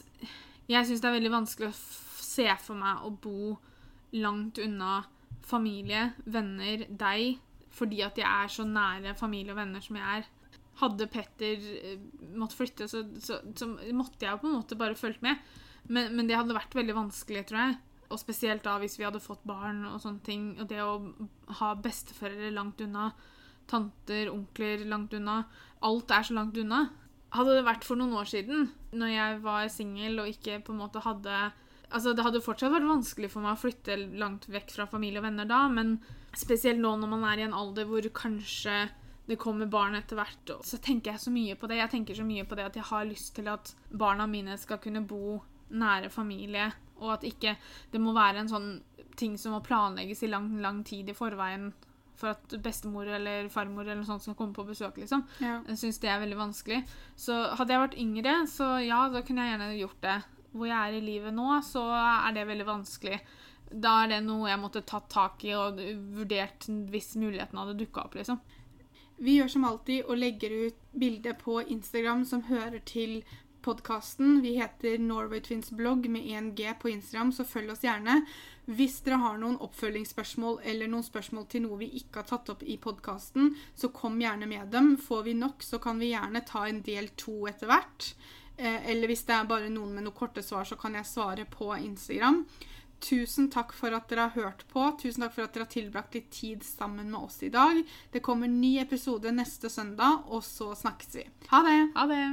jeg syns det er veldig vanskelig å se for meg å bo langt unna familie, venner, deg, fordi at jeg er så nære familie og venner som jeg er. Hadde Petter eh, måttet flytte, så, så, så måtte jeg på en måte bare fulgt med. Men, men det hadde vært veldig vanskelig, tror jeg. Og spesielt da hvis vi hadde fått barn og sånne ting. Og det å ha besteforeldre langt unna, tanter, onkler langt unna Alt er så langt unna. Hadde det vært for noen år siden, når jeg var singel og ikke på en måte hadde Altså, Det hadde fortsatt vært vanskelig for meg å flytte langt vekk fra familie og venner da, men spesielt nå når man er i en alder hvor kanskje det kommer barn etter hvert, så tenker jeg så mye på det. Jeg tenker så mye på det at jeg har lyst til at barna mine skal kunne bo nære familie, og at ikke det må være en sånn ting som må planlegges i lang, lang tid i forveien for at bestemor eller farmor eller noe sånt skal komme på besøk, liksom.
Ja.
Jeg syns det er veldig vanskelig. Så hadde jeg vært yngre, så ja, da kunne jeg gjerne gjort det. hvor jeg er i livet nå, så er det veldig vanskelig. Da er det noe jeg måtte tatt tak i og vurdert hvis muligheten hadde dukka opp, liksom.
Vi gjør som alltid og legger ut bilde på Instagram som hører til podkasten. Vi heter Norway Twins blogg med 1G på Instagram, så følg oss gjerne. Hvis dere har noen oppfølgingsspørsmål eller noen spørsmål til noe vi ikke har tatt opp i podkasten, så kom gjerne med dem. Får vi nok, så kan vi gjerne ta en del to etter hvert. Eh, eller hvis det er bare noen med noen korte svar, så kan jeg svare på Instagram. Tusen takk for at dere har hørt på. Tusen takk for at dere har tilbrakt litt tid sammen med oss i dag. Det kommer ny episode neste søndag, og så snakkes vi. Ha det!
Ha det!